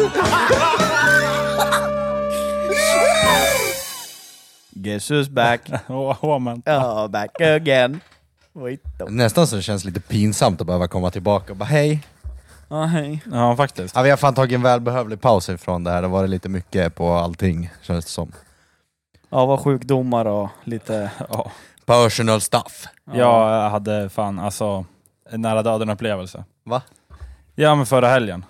Guess who's back? Ja, back again. Wait. Nästan så det känns lite pinsamt att behöva komma tillbaka och bara hej. Ja, hej. Ja, faktiskt. Ja, vi har fan tagit en välbehövlig paus ifrån det här, det har varit lite mycket på allting känns det som. Ja, var sjukdomar och lite... Ja. Personal stuff. Jag hade fan alltså en nära döden upplevelse. Va? Ja men förra helgen.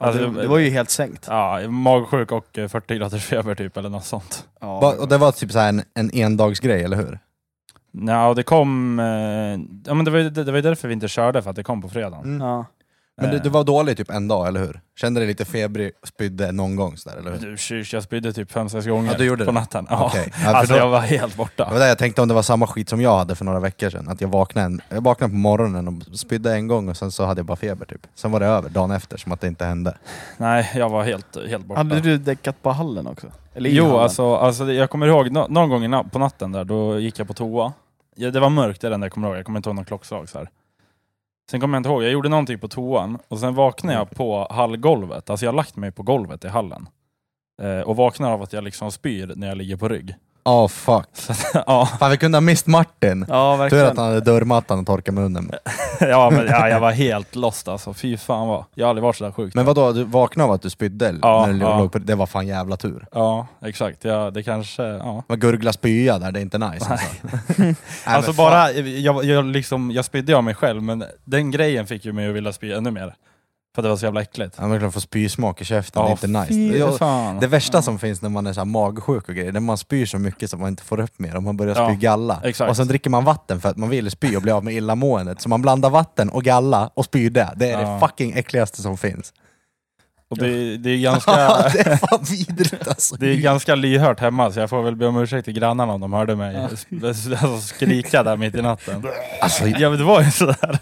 Ja, Alltså, det, det var ju helt sänkt. Ja, magsjuk och eh, 40 graders feber typ eller något sånt. Ja, Va- Och det var typ så här en, en endagsgrej, eller hur? Ja, och det kom... Eh, ja men det var det, det var ju därför vi inte körde, för att det kom på fredagen. Mm. ja. Men det, Eh, du var dålig typ en dag, eller hur? Kände dig lite febrig, spydde någon gång sådär, eller hur? Du, tjus, jag spydde typ fem, sex gånger Ja, du gjorde på det? natten. Ja. Okej. Ja, för alltså då- jag var helt Det borta. var det jag tänkte om det var samma skit som jag hade för några veckor sedan, att jag vaknade, en, jag vaknade på morgonen och spydde en gång och sen så hade jag bara feber typ. Sen var det över dagen efter, som att det inte hände. Nej, jag var helt, helt borta. Hade du däckat på hallen också? Eller i Jo, hallen? alltså, alltså jag kommer ihåg nå- någon gång i na- på natten där, då gick jag på toa. Ja, det var mörkt, det är den där jag kommer ihåg. Jag kommer inte ihåg någon klockslag. Så här. Sen kommer jag inte ihåg, jag gjorde någonting på toan och sen vaknade jag på hallgolvet. Alltså jag har lagt mig på golvet i hallen. Eh, och vaknar av att jag liksom spyr när jag ligger på rygg. Oh fuck. Ja, Fan vi kunde ha mist Martin. Ja, Tur att han hade dörrmattan att torka munnen ja, men, ja, jag var helt lost alltså. Fy fan vad. Jag har aldrig varit så där sjukt. Men vadå, du vaknade av att du spydde? Ja, när du ja. låg på, det var fan jävla tur. Ja, exakt. Ja, det kanske... Ja. Man gurgla spya där, det är inte nice alltså. Nej, Alltså bara, jag, jag, liksom, jag spydde av mig själv, men den grejen fick ju mig att vilja spy ännu mer. För att det var så jävla äckligt. Ja men klart få spysmak i käften, det är inte nice. Jag- fan. Det värsta som finns när man är så här magsjuk och grejer, när man spyr så mycket så man inte får upp mer och man börjar spy Ja, galla. exakt. Och sen dricker man vatten för att man vill spy och bli av med illamåendet. Så man blandar vatten och galla och spyr det. Det är Ja. det fucking äckligaste som finns. Och det, det är ganska... det är fan vidrigt alltså. Det är ganska lyhört hemma, så jag får väl be om ursäkt till grannarna om de hörde mig alltså, skrika där mitt i natten. Alltså, Ja men det var ju sådär.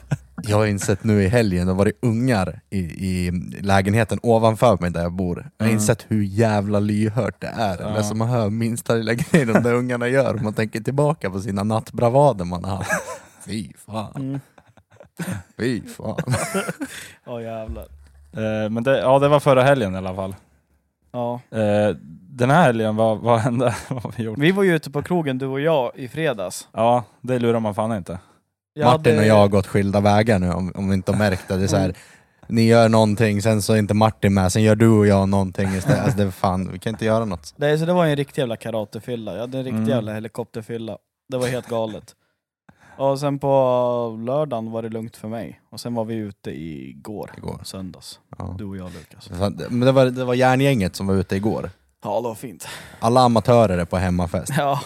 Jag har insett nu i helgen, det har varit ungar i, i lägenheten ovanför mig där jag bor. Jag har Mm. insett hur jävla lyhört det är. Ja. Som man hör minsta lilla grejen de där ungarna gör. Man tänker tillbaka på sina nattbravader man har haft. Fy fan. Mm. Fy fan. Ja, jävlar. Eh, Men det, ja, det var förra helgen i alla fall. Ja. Eh, Den här helgen, vad, vad hände? vad har vi gjort? Vi var ju ute på krogen, du och jag, i fredags. Ja, det lurar man fan inte. Jag Martin hade- och jag har gått skilda vägar nu om, om vi inte har märkt det. det är så här, ni gör någonting, sen så är inte Martin med, sen gör du och jag någonting istället. Alltså det är fan, vi kan inte göra något. Det, så det var en riktig jävla karatefylla. Jag hade en riktig Mm. jävla helikopterfylla. Det var helt galet. Och sen på lördagen var det lugnt för mig. Och sen var vi ute igår, Igår. söndags. Ja. Du och jag Lukas. Det- Men det var, det var järngänget som var ute igår. Ja, det var fint. Alla amatörer är på hemmafest Ja,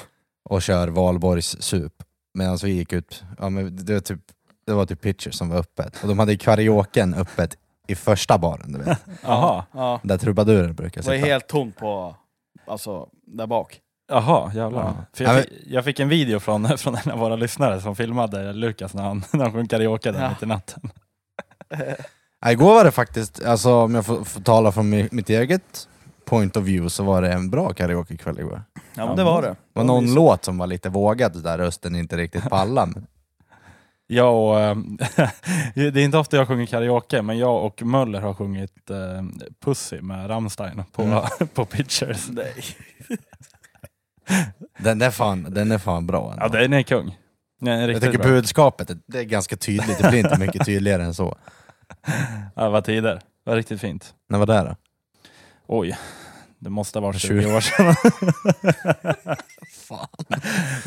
och kör Valborgs sup. Medan vi gick ut, ja, men det, var typ, det var typ pitchers som var öppet. Och de hade karaoken öppet i första baren, du vet. Jaha, ja. Där trubadurer brukar Det var sitta. helt tomt på, alltså, där bak. Jaha jävlar. Ja. För Ja, jag, fick, jag fick en video från, från en av våra lyssnare som filmade Lukas när han, när han sjöng karaoke där Ja. mitt i natten. Igår var det faktiskt, alltså, om jag får, får tala från mi- mitt eget point of view, så var det en bra karaokekväll igår. Ja, men det var det. Det var någon låt som var lite vågad där rösten inte riktigt pallade. Jag och, ehm, det är inte ofta jag sjunger karaoke, men jag och Möller har sjungit eh, Pussy med Rammstein på, Mm. på Pitchers. Nej. Den är fan, den är fan bra. ändå. Ja, den är kung. Den är jag tycker bra. budskapet, det är ganska tydligt, det blir inte mycket tydligare än så. Ja, vad tider. Det var riktigt fint. När var det då? Oj, det måste ha varit 20 20 år sedan.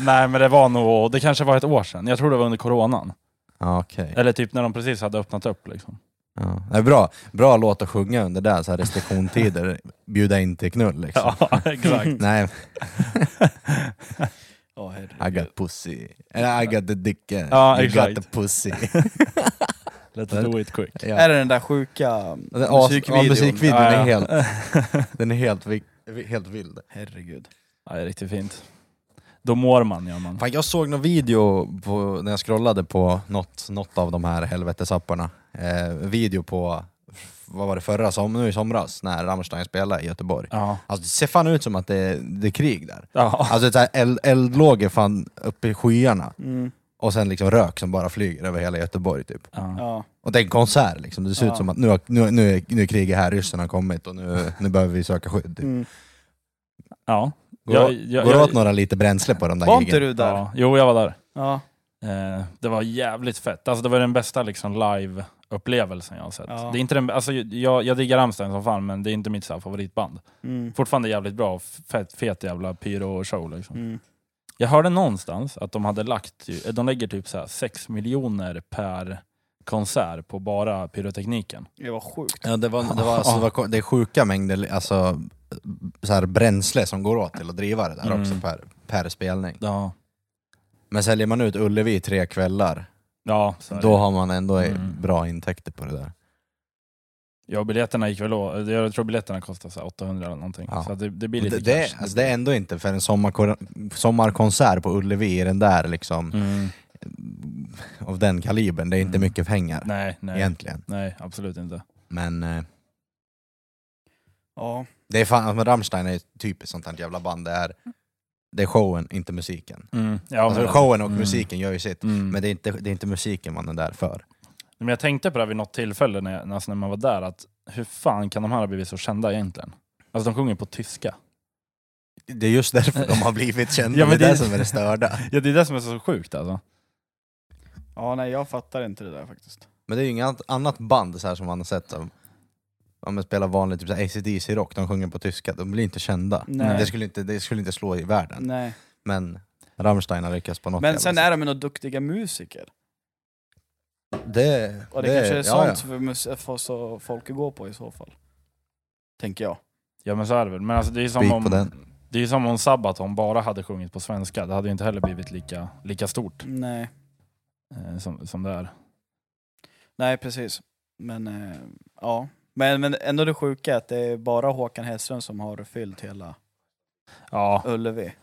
Nej men det var nog, det kanske var ett år sedan. Jag tror det var under coronan. Ja, okej. Eller typ när de precis hade öppnat upp liksom. Ja. Det är bra. bra låt att sjunga under där, så här restriktionstider, bjuda in till knull liksom. Ja, exakt. Nej, Åh, I got pussy. Eller I got the dick. Ja, you exakt. got the pussy. Let's do it quick. Ja. Är det den där sjuka Den as- musikvideon? Ja, musikvideon Ja, ja. är helt, den är helt, helt vild. Herregud. Ja, det är riktigt fint. Då mår man gör man. Fan, jag såg någon video på, när jag scrollade på något, något av de här helvetesapparna. Eh, video på, vad var det förra som, nu i somras, när Rammstein spelade i Göteborg. Ja. Alltså det ser fan ut som att det, det är krig där. Ja. Alltså är eld, eldlågor fan uppe i skyarna. Mm. Och sen liksom rök som bara flyger över hela Göteborg typ. Ja. Och det är en konsert liksom, det ser Ja. ut som att nu, har, nu, nu, är, nu är kriget här, ryssarna har kommit och nu, nu behöver vi söka skydd. Typ. Mm. ja. Går, Jag- jag- går jag- åt några lite bränsle på de där Var inte du där? ja. Jo, jag var där. Ja. Eh, det var jävligt fett. Alltså, det var den bästa liksom, live-upplevelsen jag har sett. Ja. Det är inte den, alltså, jag, jag diggar Rammstein som fan, men det är inte mitt så här, favoritband. Mm. Fortfarande jävligt bra, fet, fet jävla pyro-show. Liksom. Mm. Jag hörde någonstans att de hade lagt, ju- de lägger typ så här 6 miljoner per konsert på bara pyrotekniken. Det var sjukt. Ja, det, var, det, var, alltså, det, var, det är sjuka mängder alltså, så här, bränsle som går åt till att driva det där Mm. också per, per spelning. Ja, Men säljer man ut Ullevi tre kvällar, ja då har man ändå Mm. bra intäkter på det där. Ja biljetterna gick väl å- Jag tror biljetterna så här 800 eller någonting. Ja. Så det, det blir lite Det, det, alltså, det är ändå inte för en sommarkonsert på Ullevi i den där liksom, Mm. av den kalibern, det är inte Mm. mycket pengar Nej, nej. egentligen. Nej, absolut inte. Men eh, Ja. det är fan, men Rammstein är typiskt sånt här jävla band, det är, det är showen, inte musiken. Mm. Ja, Alltså showen och Mm. musiken gör ju sitt, Mm. men det är, inte, det är inte musiken man är där för. Men jag tänkte på det här vid något tillfälle när, jag- alltså när man var där, att hur fan kan de här ha blivit så kända egentligen? Alltså de sjunger på tyska. Det är just därför de har blivit kända, Ja, men det är det som är det störda. Ja det är det som är så sjukt alltså. ja, nej jag fattar inte det där faktiskt. Men det är ju inget annat band så här som man har sett om man spelar vanligt typ så här AC/DC rock, de sjunger på tyska, de blir inte kända. Nej. Det, skulle inte, det skulle inte slå i världen. Nej. Men Rammstein har lyckats på något Men jävla sen sätt. är de några duktiga musiker. Det, Och det, kanske är ja, sånt ja. för, för så folk att gå på i så fall. Tänker jag. Ja men så är det väl. Men alltså, det är som Spik om, den. det är som om Sabaton bara hade sjungit på svenska. Det hade ju inte heller blivit lika, lika stort Nej. eh, som, som det är. Nej, precis. Men eh, ja. Men, men ändå det sjuka är att det är bara Håkan Hellström som har fyllt hela Ja, Ullevi.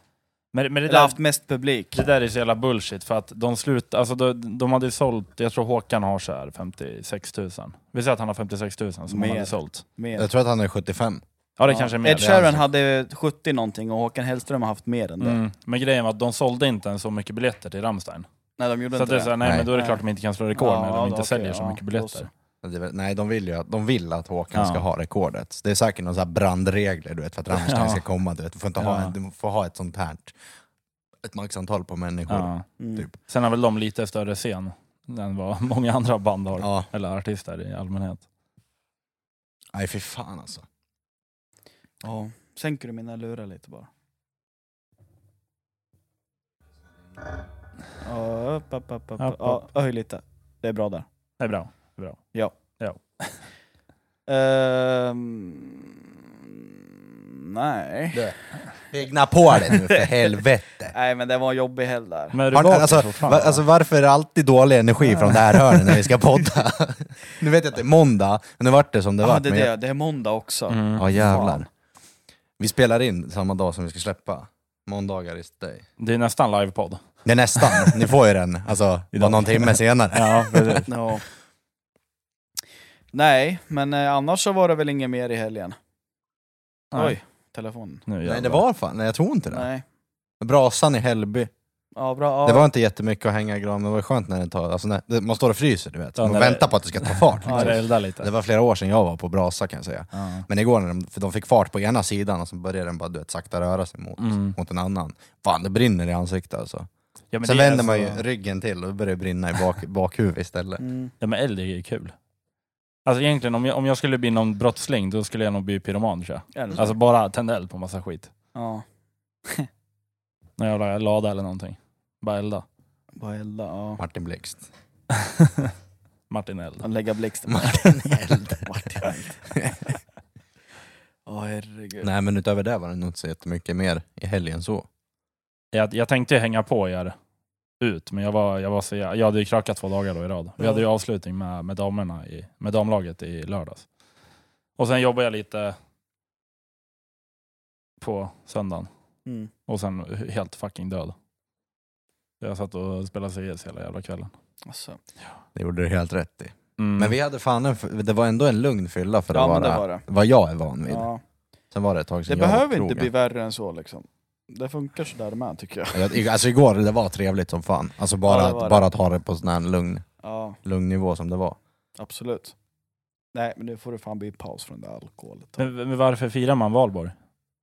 Men, men det, Eller där, haft mest publik. det där är så jävla bullshit för att de slut, alltså de, de hade sålt, jag tror Håkan har så här 56 000. Vi säger att han har 56 000 som han Mer. hade sålt. Mer. Jag tror att han är 75. Ja det Ja. kanske är mer. Ed Sheeran hade 70 någonting och Håkan Hellström har haft mer än det. Mm. Men grejen var att de sålde inte ens så mycket biljetter till Rammstein. Nej, de gjorde Så inte det så nej, Nej. men då är det klart att de inte kan slå rekord Ja, när de ja, inte okej, säljer så ja, mycket biljetter. Nej, de vill ju att, de vill att Håkan Ja. ska ha rekordet. Det är säkert några så här brandregler du vet, för att Rammstein Ja. ska komma. Du, vet. du, får inte ha, Ja. en- du får ha ett sånt här ett maxantal på människor. Ja. Mm. Typ. Sen har väl de lite större scen än vad många andra band har. Ja. Eller artister i allmänhet. Nej fy fan alltså. Ja. Sänker du mina lurar lite bara? Ja, upp, upp, upp, upp. Upp, Ja, höj lite. Det är bra där. Det är bra. Ja. Ja. Ehm, nej. Pigna på dig nu för helvete! Nej men det var en jobbig helg där. Men är du Har, vaken alltså, va, alltså varför är det alltid dålig energi från det här hörnet när vi ska podda? nu vet jag att det är måndag, men nu vart det som det Ja vart. det, är men det, jag- det är måndag också. Mm. Ja jävlar. Fan. Vi spelar in samma dag som vi ska släppa. Måndagar is the day. Det är nästan livepodd. Det är nästan, ni får ju den, alltså bara någon timme senare. Ja, precis. Ja. Nej, men eh, annars så var det väl inget mer i helgen. Nej. Oj, telefonen. Nu Nej det var fan, nej jag tror inte det. Nej. Brasan i Hällby. Ja, bra. Ja. Det var inte jättemycket att hänga i granen, men det var skönt när det tar, alltså när, det, man står och fryser du vet. Ja, Man när det- väntar på att det ska ta fart. Ja, det eldar lite. Det var flera år sedan jag var på brasa kan jag säga. Ja. Men igår när de, för de fick fart på ena sidan och så började den bara du vet, sakta röra sig mot, Mm. mot en annan. Fan det brinner i ansiktet alltså. Ja, men Sen det är vänder man ju alltså- ryggen till och då börjar det brinna i bak, bakhuvudet istället. Mm. Ja men eld är ju kul. Alltså egentligen om jag, om jag skulle bli någon brottsling då skulle jag nog bli pyroman tror jag. Så? Alltså bara tända eld på massa skit. ja. När jag la lada eller någonting. Bara elda. Bara elda, ja. Martin Blixt. Martin Eld. Och lägga blixten. Martin Eld. Martin Eld. Åh herregud. Nej men utöver det var det nog inte så jättemycket mer i helgen så. Jag, jag tänkte hänga på er ut, men jag, var, jag, var så, jag, jag hade ju krökat två dagar då i rad. Vi Ja. hade ju avslutning med, med damerna i, med damlaget i lördags. Och sen jobbade jag lite på söndagen. Mm. Och sen helt fucking död. Jag satt och spelade CS hela jävla kvällen. Alltså. Det gjorde du helt rätt i. Mm. Men vi hade fan en, det var ändå en lugn fylla för Ja att men det vara var det. vad jag är van vid. Ja. Sen var det ett tag Det sedan jag var behöver inte bli värre än så liksom. Det funkar sådär med tycker jag. Jag- i- Alltså igår, det var trevligt som fan. Alltså bara, Ja, att, bara att ha det på sån här lugn, Ja, lugn nivå som det var. absolut. Nej, men nu får det fan bli paus från det alkoholet. Men, men varför firar man valborg?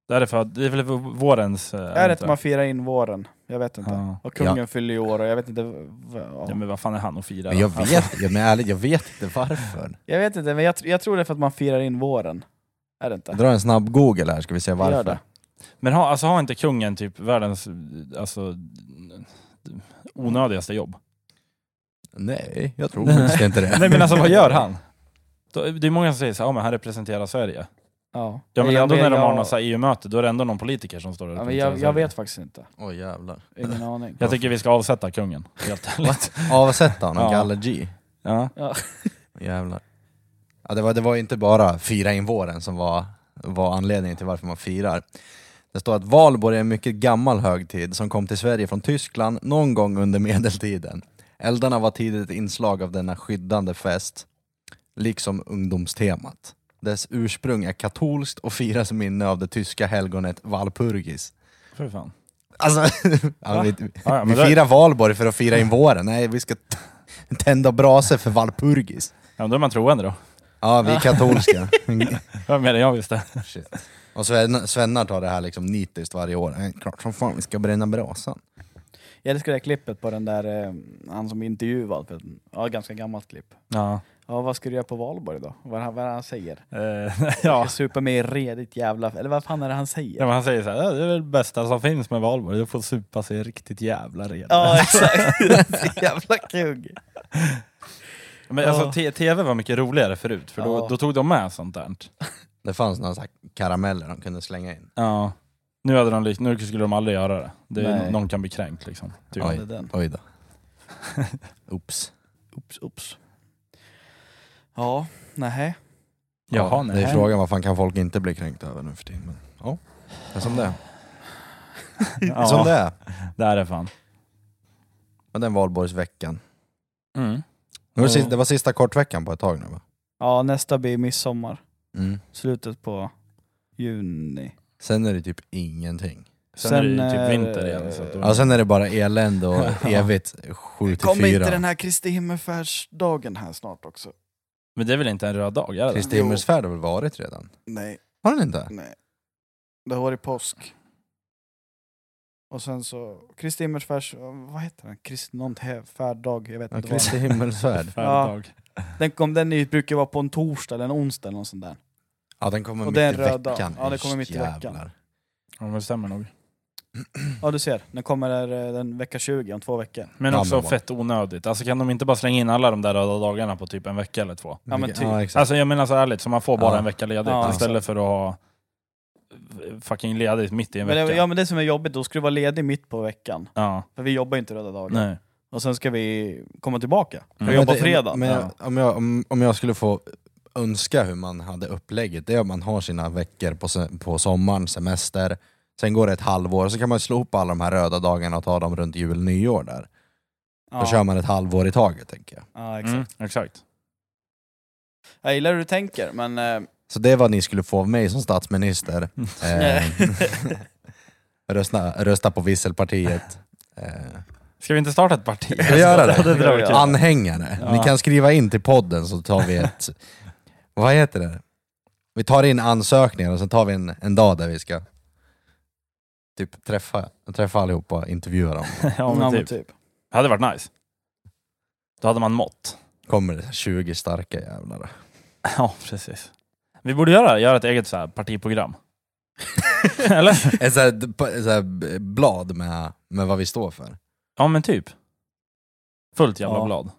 Det är, det för att, det är väl vårens... eh, Är det inte? att man firar in våren? Jag vet inte. Ja. Och kungen fyller ju år och jag vet inte... Ja. ja, men vad fan är han att fira? Men jag vet, ja, men ärligt, jag vet inte varför. Jag vet inte, men jag, jag tror det är för att man firar in våren. Är det inte? Dra en snabb google här ska vi se Gör varför. Men ha, alltså, har inte kungen typ världens alltså, onödigaste jobb? Nej, jag tror faktiskt inte det. Nej men alltså vad gör han? Det är många som säger så här, ja men han representerar Sverige. Ja, Ja men jag ändå vet- när de har jag- något EU-möte, då är det ändå någon politiker som står och Ja, men jag, jag vet faktiskt inte. Oj jävlar. Ingen aning. Jag tycker vi ska avsätta kungen, helt ärligt. Avsätta honom, Ja. Galle G. Ja. Ja. Jävlar. Ja, det, var, det var ju inte bara fira in våren som var, var anledningen till varför man firar. Det står att valborg är en mycket gammal högtid som kom till Sverige från Tyskland någon gång under medeltiden. Eldarna var tidigt ett inslag av denna skyddande fest, liksom ungdomstemat. Dess ursprung är katolskt och firas i minne av det tyska helgonet Walpurgis. För fan. Alltså, ja, vi, Ja, vi det- firar valborg för att fira in våren. Nej, vi ska tända brasor för Walpurgis. Ja, men då är man troende då. Ja, vi är katolska. Vad mer än jag visste. Shit. Och Sven, Svennar tar det här liksom nitiskt varje år. Eh, Klart som fan vi ska bränna brasan. Jag älskar det här klippet på den där, eh, han som intervjuad, för, ja ganska gammalt klipp. Ja. Ja vad ska du göra på valborg då? Vad är det- vad han säger? Eh, Ja. supa med i redigt jävla... Eller vad fan är det han säger? ja, men han säger så här, "Ja, det är väl det bästa som finns med valborg, du får supa sig riktigt jävla red. Ja exakt, jävla kung. Men alltså Ja. te- tv var mycket roligare förut, för då, Ja. då tog de med sånt där. Det fanns några så här karameller de kunde slänga in. Ja. Nu, hade de, lik- nu skulle de aldrig göra det. det är, Nej. någon kan bli kränkt liksom. Typ. Ja, Oj. den. Oj då. Oops. Ups, ups. Ja, nej. Jaha, ja, nej. det är frågan vad fan kan folk inte bli kränkta över nu för tiden. Men, ja, det är som det är. Ja, Som det är. det är det fan. Men den valborgsveckan. Mm. Det var, Ja. sista, det var sista kortveckan på ett tag nu va? Ja, nästa blir midsommar. Mm. Slutet på juni. Sen är det typ ingenting. Sen, är det ju Sen, typ eh, vinter igen. Så att då, Ja, sen är det bara elände och Ja. evigt 7 till Kommer inte 4. den här Kristi himmelfärdsdagen här snart också? Men det är väl inte en röd dag? Kristi himmelsfärd har väl varit redan? Nej, Har den inte? nej. Det har varit påsk. Och sen så, Kristi himmelfärds... Vad heter den? Kristi någon färddag, jag vet Ja, inte vad Kristi himmelsfärd. Färddag. Den, kom, den är- brukar vara på en torsdag eller en onsdag eller något sånt där. Ja den kommer Och mitt i en röd dag. veckan. Ja, det kommer mitt i veckan. Jävlar. Ja, men det stämmer nog. Ja du ser, den kommer eh, den vecka 20 om två veckor. Men Ja, också men vad- fett onödigt. Alltså kan de inte bara slänga in alla de där röda dagarna på typ en vecka eller två? Ja, men typ. Ja, exakt. Alltså jag menar så ärligt, så man får bara Ja. en vecka ledigt Ja, istället för att ha fucking ledigt mitt i en Men vecka. det, ja men det som är jobbigt, då ska du vara ledig mitt på veckan. ja. För vi jobbar ju inte röda dagar. Nej. Och sen ska vi komma tillbaka. Och Mm. jobba fredag. Men Ja. om, jag, om, om jag skulle få önska hur man hade upplägget, det är om man har sina veckor på, på sommaren, semester, sen går det ett halvår, så kan man slå ihop alla de här röda dagarna och ta dem runt jul, nyår där. ja. Då kör man ett halvår i taget tänker jag. Ja exakt. Mm, exakt. Jag gillar hur du tänker men... Eh, Så det är vad ni skulle få av mig som statsminister. Eh, rösta, rösta på Visselpartiet. Eh, Ska vi inte starta ett parti? Ska vi göra det? det anhängare. Ja. Ni kan skriva in till podden så tar vi ett... vad heter det? Vi tar in ansökningar och sen tar vi en, en dag där vi ska typ träffa, träffa allihopa och intervjua dem. ja, men typ. typ. hade varit nice. Då hade man mått. Kommer det 20 starka jävlar. Ja, precis. Vi borde göra, göra ett eget så här partiprogram. Eller? Ett så här, så här blad med, med vad vi står för. Ja men typ. Fullt jävla Ja. blad.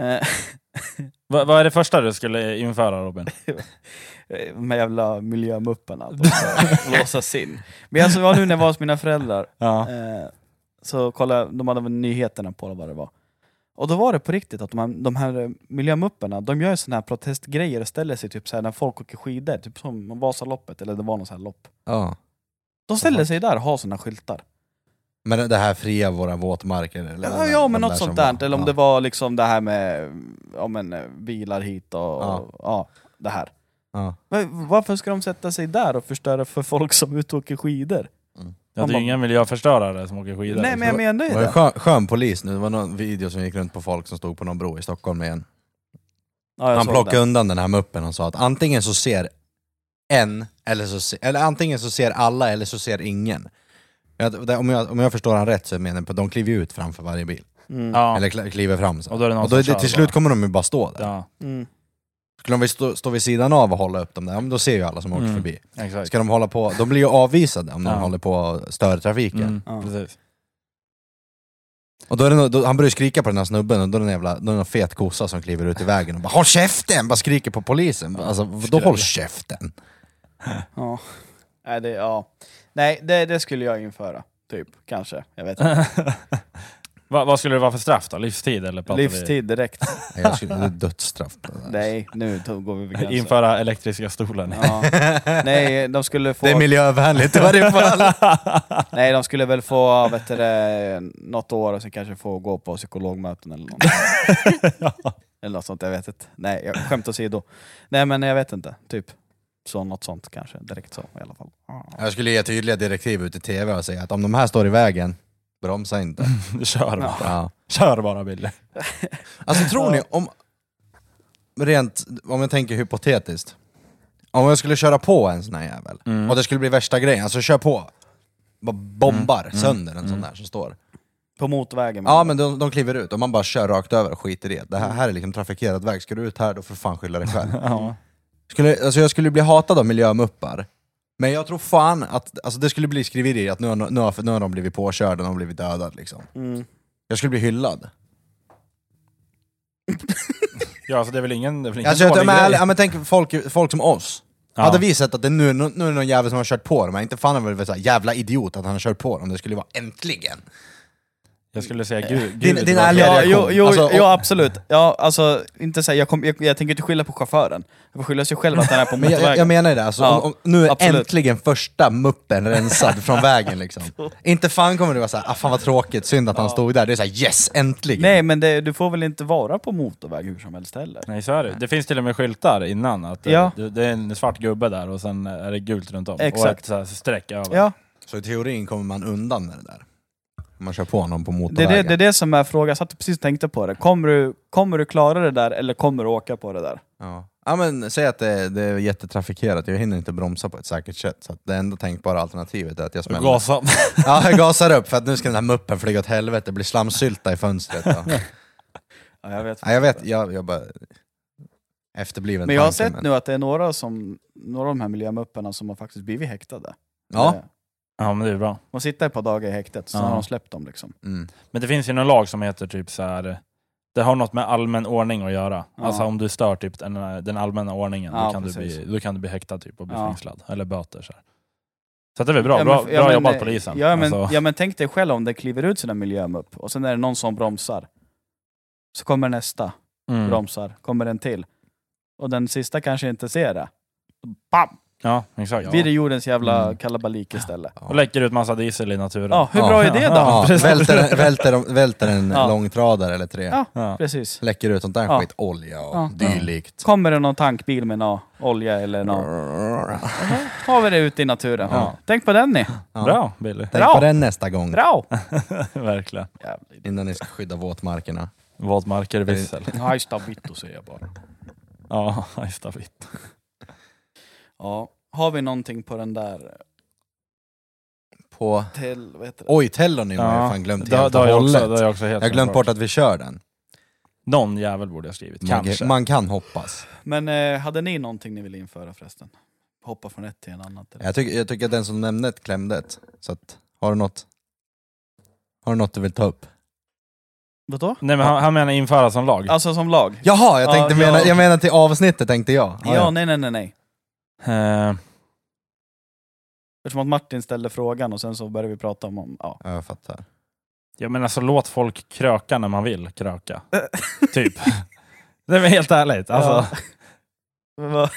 Eh, Va, vad är det första du skulle införa Robin? de här jävla miljömupparna. de ska Låsas in. Men alltså, det var nu när jag var hos mina föräldrar, Ja. eh, så kollade jag, de hade väl nyheterna på vad det var. Och då var det på riktigt att de här, de här eh, miljömupparna, de gör ju såna här protestgrejer och ställer sig typ så här när folk åker skidor, typ som Vasaloppet eller det var något så här lopp. Ja. De ställer sig där och har såna skyltar. Men det här fria våra våtmarker? Eller Ja, ja men där något som sånt var- där. Eller om ja. det var liksom det här med ja, men, eh, bilar hit och Ja. ja. det här. Ja. Men varför ska de sätta sig där och förstöra för folk som är ute och åker skidor? Ja, det är ju inga miljöförstörare som åker skidor. Nej men jag menar ju Det var en skön, skön polis nu, det var någon video som gick runt på folk som stod på någon bro i Stockholm igen. Ja, Han plockade det. undan den här muppen och sa att antingen så ser en, eller, så se, eller antingen så ser alla eller så ser ingen. Ja, det- om, jag, om jag förstår han rätt så menar jag på att de kliver ut framför varje bil. Mm. Ja. Eller kl- kliver fram så. Och då är det någon och då, som kör till slut bara. kommer de ju bara stå där. Ja, Mm. Skulle de väl stå, stå vid sidan av och hålla upp dem där, ja, men då ser ju alla som åker Mm. förbi. exakt. Ska de hålla på, de blir ju avvisade om de Ja. håller på och stör trafiken. Mm, Ja. precis. Och då är det, nå- då, han börjar skrika på den här snubben och då är det en jävla, då är det en fet kossa som kliver ut i vägen och bara HÅLL KÄFTEN! Bara skriker på polisen. Alltså då skräll. håll käften! Ja. Nej, det, ja. Nej det, det skulle jag införa. Typ, kanske. Jag vet inte. Va, vad skulle det vara för straff då? Livstid eller pratar Livstid direkt. Nej, Jag skulle, det är dödsstraff på det där. Nej, nu går vi över vi... gränsen. Införa elektriska stolen? Ja. Nej, de skulle få... Det är miljövänligt i varje fall. Nej, de skulle väl få vet du, det, något år och sen kanske få gå på psykologmöten eller något. Eller något sånt, jag vet inte. Nej, jag, skämt åsido. Nej men jag vet inte, typ. Så något sånt kanske, direkt så i alla fall. Jag skulle ge tydliga direktiv ut i tv och säga att om de här står i vägen, bromsa inte. Kör bara. Ja. Kör bara Billy. Alltså tror ni, om... Rent, om jag tänker hypotetiskt. Om jag skulle köra på en sån här jävel, Mm. och det skulle bli värsta grejen, alltså kör på. Bara bombar Mm. sönder en sån Mm. där som står. På motorvägen. Ja men de, de kliver ut och man bara kör rakt över och skiter i det. Det här, här är liksom trafikerad väg, ska du ut här då får du fan skylla dig själv. Ja. Skulle, alltså jag skulle bli hatad av miljömuppar. Men jag tror fan att alltså det skulle bli skriverier att nu har, nu har, nu har de blivit påkörda, de har blivit dödade liksom. Mm. Jag skulle bli hyllad. ja, alltså det är väl ingen, det är väl ingen Alltså, jag, dålig men, grej. ja, men tänk folk, folk som oss. Ja. Hade vi sett att det nu, nu, nu är det någon jävel som har kört på dem, inte fan är det väl så här, jävla idiot att han har kört på dem, det skulle vara äntligen. Jag skulle säga gud, Din- gud din vad- ärliga Ja, reaktion. jo, jo, Alltså, jo och- absolut. Ja, alltså, inte säga, jag, kom, jag, jag tänker inte skylla på chauffören. Jag får skylla sig själv att han är på Men jag, motorvägen. jag menar det, alltså, Ja, om, om, nu är absolut. äntligen första muppen rensad från vägen liksom. Inte fan kommer det vara såhär, ah, fan vad tråkigt, synd att han stod där. Det är såhär, yes, äntligen! Nej men det, du får väl inte vara på motorväg hur som helst heller? Nej så är det. Det finns till och med skyltar innan, att eh, Ja. det, det är en svart gubbe där och sen är det gult runt om. Och Exakt. ett så här streck över. Ja, Så i teorin kommer man undan med det där. Man kör på någon på det är motorvägen. det, det är det som är frågan. Jag satt precis och tänkte på det. Kommer du, kommer du klara det där eller kommer du åka på det där? Ja. ja men säg att det, det är jättetrafikerat, jag hinner inte bromsa på ett säkert sätt. Så att det enda tänkbara alternativet är att jag smäller. Gasa. Ja, jag gasar upp för att nu ska den här muppen flyga åt helvete, det blir slamsylta i fönstret. Ja. Ja, jag vet. Ja, jag vet, jag, jag bara... Efterbliven Men jag har sett men- nu att det är några, som, några av de här miljömupparna som har faktiskt blivit häktade. Ja. Ja men det är bra. De sitter ett par dagar i häktet, så Ja. har de släppt dem liksom. Mm. Men det finns ju någon lag som heter typ så här. Det har något med allmän ordning att göra. Ja. Alltså om du stör typ den, den allmänna ordningen, Ja, då, kan du precis. bli, då kan du bli häktad typ och bli Ja. fängslad. Eller böter. Så, här. så att det är väl bra, Ja, bra, men- bra ja, men, jobbat eh, polisen. Ja men, Alltså, ja men tänk dig själv om det kliver ut sina miljömupp och sen är det någon som bromsar. Så kommer nästa, mm. bromsar, kommer en till. Och den sista kanske inte ser det. Bam! Ja, exakt. Blir det jordens jävla Mm. kalabalik istället. Och läcker ut massa diesel i naturen. Ja, hur bra är det då? Ja, välter, välter, välter en Ja. långtradare eller tre. Ja. Ja. Precis. Läcker ut sånt där Ja. skit, olja och Ja. dylikt. Kommer det någon tankbil med någon olja eller något, har vi det ute i naturen. Ja. Tänk på den ni. Ja. Bra Billy. Tänk Bra. på den nästa gång, Bra! Verkligen. innan ni ska skydda våtmarkerna. Våtmarker vissel. Hajsta vittu säger jag bara. Ja, det. vitt. Ja. Har vi någonting på den där På... till, vad heter det? Oj, Tellonym har jag fan glömt det, helt det och har jag också, hållet. det har jag också helt Jag har glömt bort att vi kör den. Någon jävel borde jag skrivit. Man, Kanske. man kan hoppas. Men eh, hade ni någonting ni ville införa förresten? Hoppa från ett till en annat? Eller? Jag tycker, jag tycker att den som nämnde ett klämde ett. Så att, har du något? Har du något du vill ta upp? Vadå? Nej men han, han menar införa som lag. Alltså som lag? Jaha, jag tänkte Ja, mena, ja. jag menar till avsnittet tänkte jag. Ja, nej nej nej nej. Eh, Eftersom att Martin ställde frågan och sen så började vi prata om, om ja. Ja, jag fattar. jag menar så låt folk kröka när man vill kröka. typ. Det är väl helt ärligt. Alltså, Men vad-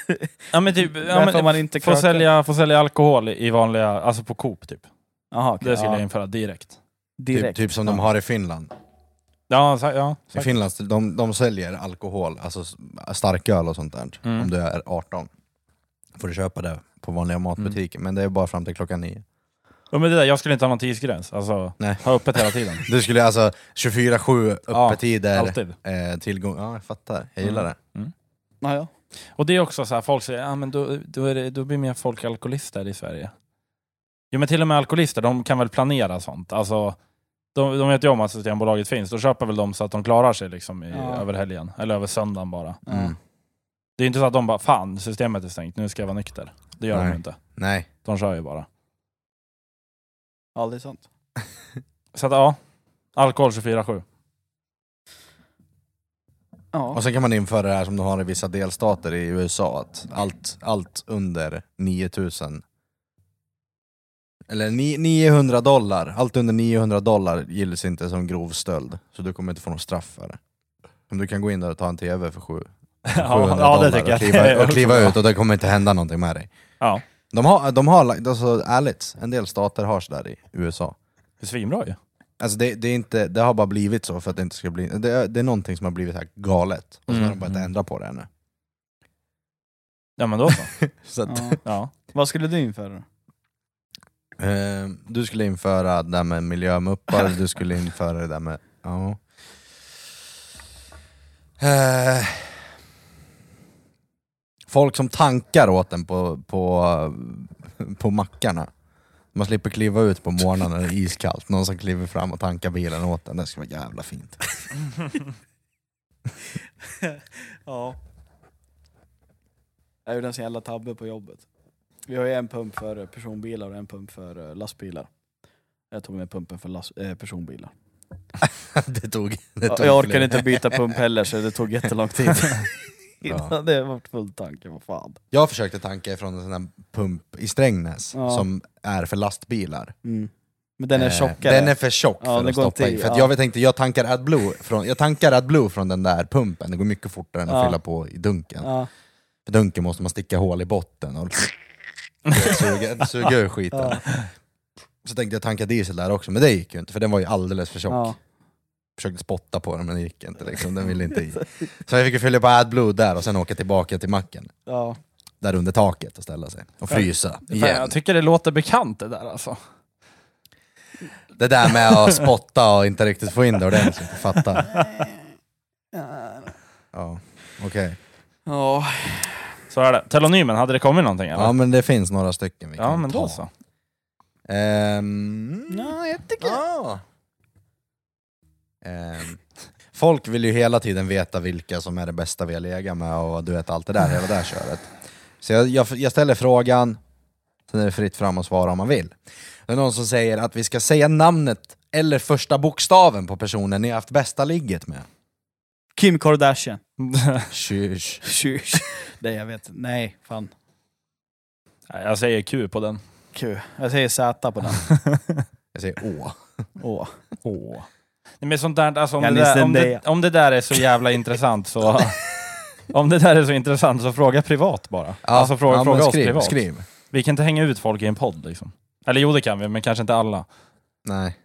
ja. men typ, ja, men, man inte få, sälja, få sälja alkohol i vanliga, alltså på Coop typ. Jaha, okej. Det skulle jag ja. införa direkt. Typ, Direkt. typ som ja. de har i Finland. Ja, sa- ja I. Finland, de, de säljer alkohol, alltså starköl och sånt där. Mm. Om du är 18. Får du köpa det på vanliga matbutiker, men det är bara fram till klockan nio. Ja, men det där, jag skulle inte ha någon tidsgräns. Alltså, Nej. ha öppet hela tiden. Du skulle alltså 24-7 Ja, öppettider, Alltid. eh, tillgång... Ja, jag fattar. Jag gillar Mm. det. Ja, ja. Och det är också så här, folk säger men då, då, är det, då blir mer folk alkoholister i Sverige. Jo men till och med alkoholister, de kan väl planera sånt. Alltså, de, de vet ju om att Systembolaget finns, då köper väl de så att de klarar sig liksom i, Ja. över helgen. Eller över söndagen bara. ja. Mm. Det är inte så att de bara, fan systemet är stängt, nu ska jag vara nykter. Det gör de Nej. ju inte. Nej. De kör ju bara. ja, det är sant. Så att ja, alkohol 24-7. Ja. Och sen kan man införa det här som de har i vissa delstater i USA, att allt, allt under 9000 eller ni- 900 dollar, allt under 900 dollar gills inte som grov stöld. Så du kommer inte få något straff för det. Om du kan gå in där och ta en TV för sju, 700 ja, det dollar tycker jag. och kliva, och kliva ut och det kommer inte hända någonting med dig. Ja, De har, de har alltså ärligt, en del stater har sådär i USA. det är svinbra ju. Alltså det, det, är inte, det har bara blivit så för att det inte ska bli... Det, är- det är någonting som har blivit här galet, och så har Mm, de börjat mm. ändra på det ännu. Ja men då så. Så att, Ja. Ja. Vad skulle du införa då? eh, du skulle införa det där med miljömuppar, du skulle införa det där med... Ja. Eh, folk som tankar åt en på, på, på mackarna. Man slipper kliva ut på morgonen när det är iskallt. Någon som kliver fram och tankar bilen åt en. Det skulle vara jävla fint. Ja. Jag gjorde en sån jävla tabbe på jobbet. Vi har ju en pump för personbilar och en pump för eh, lastbilar. Jag tog med pumpen för last, eh, personbilar. det tog, det tog jag orkade inte byta pump heller så det tog jättelång tid. Ja. Innan det var full tanke, vad fan. Jag försökte tanka ifrån en sån här pump i Strängnäs Ja. som är för lastbilar. Mm. Men den är Eh, tjockare. Den är för tjock Ja, för att stoppa inte i. i, För att ja. jag tänkte, jag tankar AdBlue från, jag tankar AdBlue från den där pumpen, det går mycket fortare än att Ja. fylla på i dunken. Ja. För dunken måste man sticka hål i botten och suga, suga ur skiten. Ja. Så tänkte jag tanka diesel där också, men det gick ju inte för den var ju alldeles för tjock. Ja. Försökte spotta på den men det gick inte liksom, den ville inte i. Så jag fick ju fylla på AdBlue där och sen åka tillbaka till macken. Ja. Där under taket och ställa sig och frysa Fan, igen. jag tycker det låter bekant det där alltså. Det där med att spotta och inte riktigt få in det ordentligt, jag fattar. Ja, okej. Ja. Så är det. Telonymen, hade det kommit någonting eller? Ja men det finns några stycken vi kan Ja men ta. då så. Ehm, Ja, jag tycker ja. Ehm, folk vill ju hela tiden veta vilka som är det bästa vi har legat med och du vet allt det där, hela det där köret. Så jag, jag, jag ställer frågan, sen är det fritt fram att svara om man vill. Det är någon som säger att vi ska säga namnet eller första bokstaven på personen ni har haft bästa ligget med. Kim Kardashian. Tjus. Tjus. Nej jag vet Nej, fan. Jag säger Q på den. Q. Jag säger Z på den. Jag säger å. Åh. Åh. Nej, Men sånt där, alltså, om, det där, om, det. om det där är så jävla intressant så... Om det där är så intressant så fråga privat bara. alltså fråga, ja, fråga men oss skriv, privat. Skriv. Vi kan inte hänga ut folk i en podd liksom. Eller jo det kan vi, men kanske inte alla. Nej.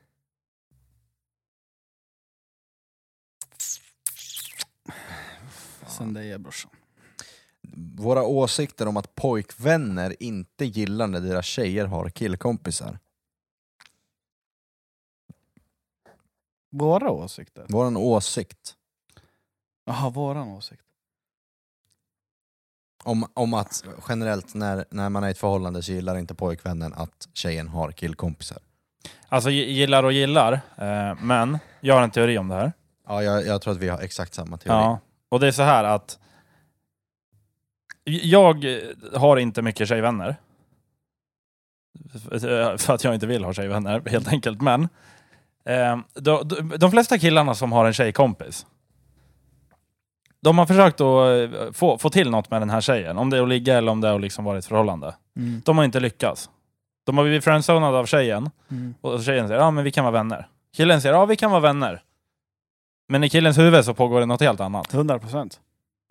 Zendaya brorsan. Våra åsikter om att pojkvänner inte gillar när deras tjejer har killkompisar. Våra åsikter? Våran åsikt Jaha, våran åsikt. om, om att generellt när, när man är i ett förhållande så gillar inte pojkvännen att tjejen har killkompisar. Alltså gi- gillar och gillar, eh, men jag har en teori om det här. Ja, jag, jag tror att vi har exakt samma teori. Ja. Och det är så här att jag har inte mycket tjejvänner. För att jag inte vill ha tjejvänner helt enkelt. Men de, de, de flesta killarna som har en tjejkompis de har försökt att eh, få, få till något med den här tjejen. Om det är att ligga eller om det är att liksom vara i ett förhållande. Mm. De har inte lyckats. De har blivit friendzonade av tjejen Mm. och tjejen säger ja men vi kan vara vänner. Killen säger ja vi kan vara vänner. Men i killens huvud så pågår det något helt annat. 100 procent.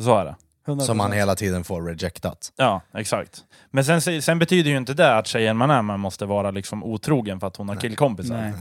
Så är det. Som man hela tiden får rejectat. Ja, exakt. Men sen, sen betyder ju inte det att tjejen man är med måste vara liksom otrogen för att hon har Nej. killkompisar. Nej.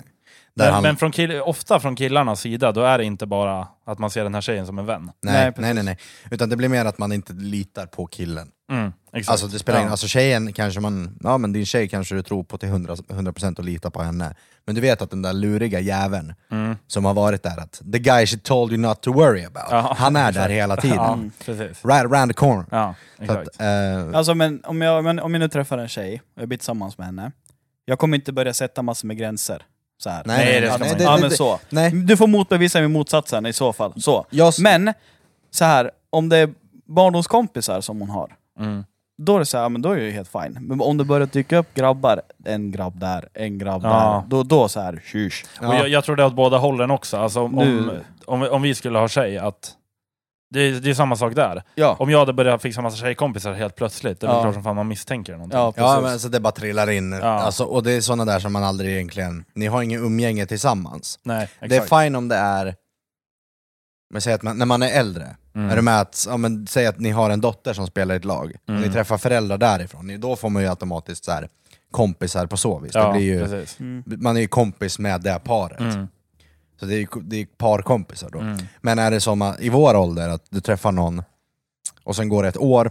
Där Men, han, men från kill, ofta från killarnas sida, då är det inte bara att man ser den här tjejen som en vän. Nej, nej, nej, nej, nej. Utan det blir mer att man inte litar på killen. Mm, exakt. Alltså det spelar Ja. alltså tjejen kanske man, ja men din tjej kanske du tror på till 100%, 100% och litar på henne. Men du vet att den där luriga jäveln Mm. som har varit där, att the guy she told you not to worry about, Ja, han är där exakt. hela tiden. Ja, precis. Right around the corner. Ja, exakt. att, eh, Alltså men om jag, men, om jag nu träffar en tjej och jag blir tillsammans med henne, jag kommer inte börja sätta massor med gränser. Så här. nej, Nej, det ska nej, man det- ja men så. nej. Du får motbevisa med motsatsen i så fall. Så. Jag, Men, så här, om det är barndomskompisar som hon har, Mm. då är det så här, men då är det ju helt fine. Men om det börjar dyka upp grabbar, en grabb där, en grabb Ja. där, då, då så här, tjus. Och jag, jag tror det är åt båda hållen också. Alltså, om, Nu- om, vi- om vi skulle ha tjej, att det, är- det är samma sak där. Ja. Om jag hade börjat fixa massa tjejkompisar helt plötsligt, det är Ja. klart som fan man misstänker någonting. Ja, Ja men alltså det bara trillar in, Ja. alltså, och det är såna där som man aldrig egentligen, ni har ingen umgänge tillsammans. Nej, exakt. Det är fine om det är, men säg att man, när man är äldre, Mm. är du med att, ja, men, säg att ni har en dotter som spelar i ett lag, och Mm. ni träffar föräldrar därifrån, ni- då får man ju automatiskt så här, kompisar på så vis. ja, det blir ju, precis. Mm. man är ju kompis med det paret. Mm. Så det är det är parkompisar då. Mm. Men är det som i vår ålder, att du träffar någon, och sen går det ett år,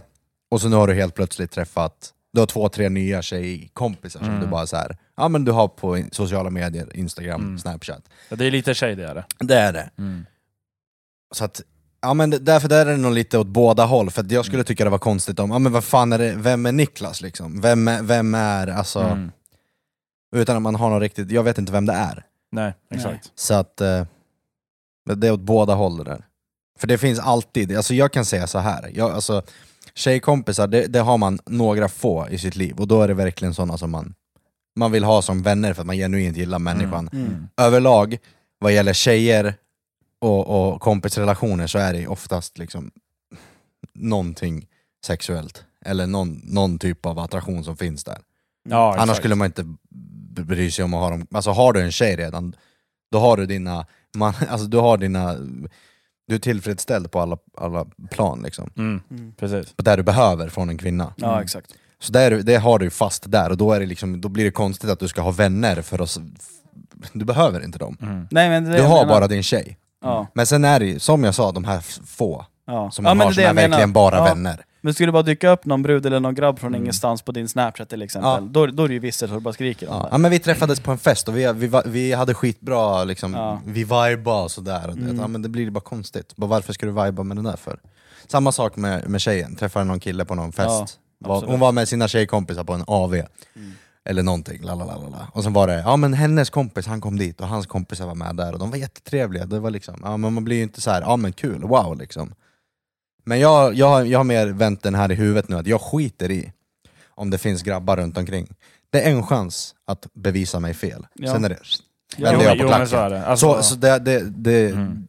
och så nu har du helt plötsligt träffat du har två, tre nya tjejkompisar som Mm. du bara så här, ja men du har på sociala medier, Instagram, Mm. Snapchat. Ja, det är lite tjej det är det. Det är det. Mm. Så att, ja men därför där är det nog lite åt båda håll, för att jag skulle Mm. tycka det var konstigt om, ja men vad fan är det, vem är Niklas liksom? Vem är, vem är alltså, Mm. utan att man har något riktigt, jag vet inte vem det är. Nej, exakt. Så att, eh, det är åt båda håll det där. För det finns alltid, alltså jag kan säga så här. Jag, alltså, tjejkompisar, det, det har man några få i sitt liv, och då är det verkligen sådana som man, man vill ha som vänner för att man genuint gillar människan. Mm. Överlag, vad gäller tjejer och, och kompisrelationer så är det oftast liksom någonting sexuellt. Eller någon, någon typ av attraktion som finns där. Ja, Annars exakt. skulle man inte bry sig om att ha dem. Alltså har du en tjej redan, då har du dina, man, alltså du har dina, du är tillfredsställd på alla, alla plan liksom. Mm. Mm. Precis. På det du behöver från en kvinna. Ja, exakt. Så där, det har du fast där och då, är det liksom, då blir det konstigt att du ska ha vänner för att, du behöver inte dem. Mm. Nej, men det Du har menar. bara din tjej. Ja. Men sen är det ju, som jag sa, de här få Ja. som ja, man men har som är verkligen menar. bara ja. vänner. Men skulle det bara dyka upp någon brud eller någon grabb från Mm. ingenstans på din snapchat till exempel, Ja. då, då är det ju visst att du bara skriker om Ja. ja men vi träffades på en fest och vi, vi, vi hade skitbra, liksom, Ja. vi vibade och sådär. Och det- Mm. ja, men det blir bara konstigt. Bara, varför ska du viba med den där för? Samma sak med, med tjejen, träffade någon kille på någon fest. var, hon var med sina tjejkompisar på en AV. Mm. Eller någonting, lalalala. Och sen var det, ja men hennes kompis han kom dit och hans kompisar var med där och de var jättetrevliga. Det var liksom, ja men man blir ju inte så här, ja men kul, wow liksom. Men jag, jag, har- jag har mer vänt den här i huvudet nu, att jag skiter i om det finns grabbar runt omkring. Det är en chans att bevisa mig fel. Ja. Sen är det, Ja, vänder jo, jag på jo, men klacken. så är det. Alltså, så, så, det, det, det, Mm.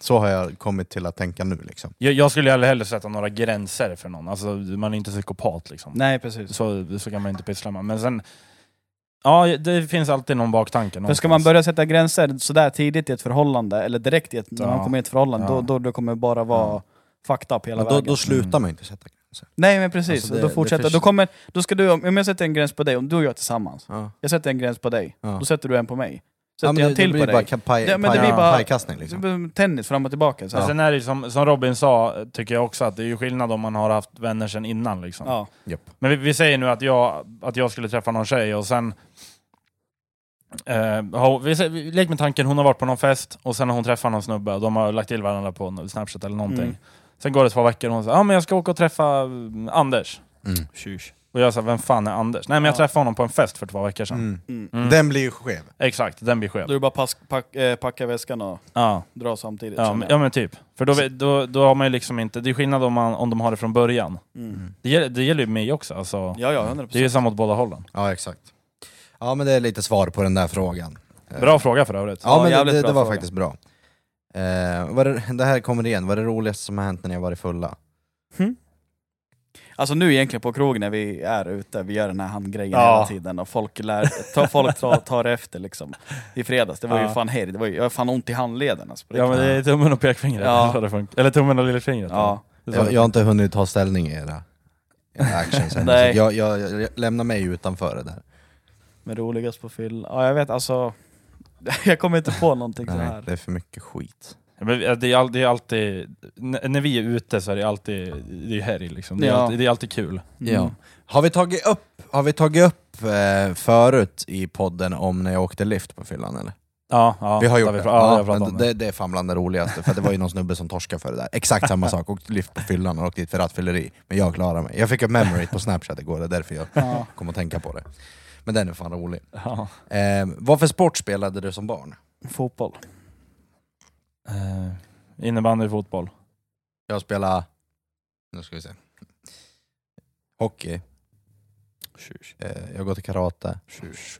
så har jag kommit till att tänka nu liksom. jag, jag skulle ju aldrig heller sätta några gränser för någon. Alltså, man är inte psykopat liksom. Nej, precis. Så, så kan man inte pyssla med. Men sen, ja det finns alltid någon baktanke För ska man någonstans. börja sätta gränser sådär tidigt i ett förhållande, eller direkt i ett, när Ja. man kommer i ett förhållande, Ja. då, då, då kommer det bara vara Ja. Fucked up hela Men då, vägen. då slutar Mm. man ju inte sätta gränser. Nej men precis, Alltså, det- då det fortsätter, då kommer, då ska du, om jag sätter en gräns på dig, om du och jag är tillsammans, Ja. jag sätter en gräns på dig, Ja. då sätter du en på mig. Ja, Sätter men jag det, en till det blir på bara dig, paj, Ja, men det paj, blir bara- pajkastning liksom. det tennis fram och tillbaka. Så. Ja. sen är det som, som Robin sa, tycker jag också, att det är ju skillnad om man har haft vänner sedan innan. Liksom. Ja. Japp. Men vi, vi säger nu att jag, att jag skulle träffa någon tjej och sen... Har- vi, vi leker med tanken, hon har varit på någon fest och sen har hon träffat någon snubbe och de har lagt till varandra på Snapchat eller någonting. Mm. Sen går det två veckor och hon säger ah, men jag ska åka och träffa mm, Anders. Mm. Tjus. Och jag säger vem fan är Anders? Nej men jag Ja. träffade honom på en fest för två veckor sedan. Mm. Mm. Mm. Den blir ju skev. Exakt, den blir Då är skev. det bara pass, pack, eh, packa väskan och Ja. dra samtidigt. Ja, men, ja men typ. För då, då, då har man ju liksom inte, det är skillnad om, man, om de har det från början. Mm. Det gäller, det gäller ju mig också. Alltså, Ja, ja, 100%. det är ju samma åt båda hållen. Ja exakt. Ja men det är lite svar på den där frågan. Bra fråga för övrigt. Ja, Ja, men det, det, det var fråga. faktiskt bra. Eh, vad det, det här kommer igen, vad är det roligaste som har hänt när ni har varit fulla? Alltså nu egentligen på krogen när vi är ute, vi gör den här handgrejen Ja. hela tiden och folk, lär, ta, folk tar, tar efter liksom. I fredags, det var ju Ja. fan här, det var ju, jag har fan ont i handleden alltså, Ja men det är tummen och pekfingret. Ja. Eller tummen och lillfingret. Ja. Jag, jag har inte hunnit ta ställning i era, era actions än, så Nej. jag, jag, jag lämnar mig utanför det där. Men roligast på fyll, ja jag vet alltså, Jag kommer inte på någonting så Nej, här. det är för mycket skit. Ja, men Det är, all, det är alltid, n- när vi är ute så är det alltid, det är helg liksom. Det är, Ja. alltid, det är alltid kul. Mm. Ja. Har vi tagit upp, har vi tagit upp eh, förut i podden om när jag åkte lift på fyllan eller? Ja, ja, vi har gjort vi, det. Ja, jag har Ja, pratat men om det. det, det är fan bland det roligaste, för det var ju någon snubbe som torskade för det där. Exakt samma sak, åkte lift på fyllan och åkte dit för rattfylleri. Men jag klarade mig. Jag fick upp memory på snapchat igår, det är därför jag Ja. kom att tänka på det. Men den är fan rolig. Ja. Eh, vad för sport spelade du som barn? Fotboll. Eh, innebandy, fotboll. Jag spelade... Nu ska vi se. Hockey. Eh, jag går till karate.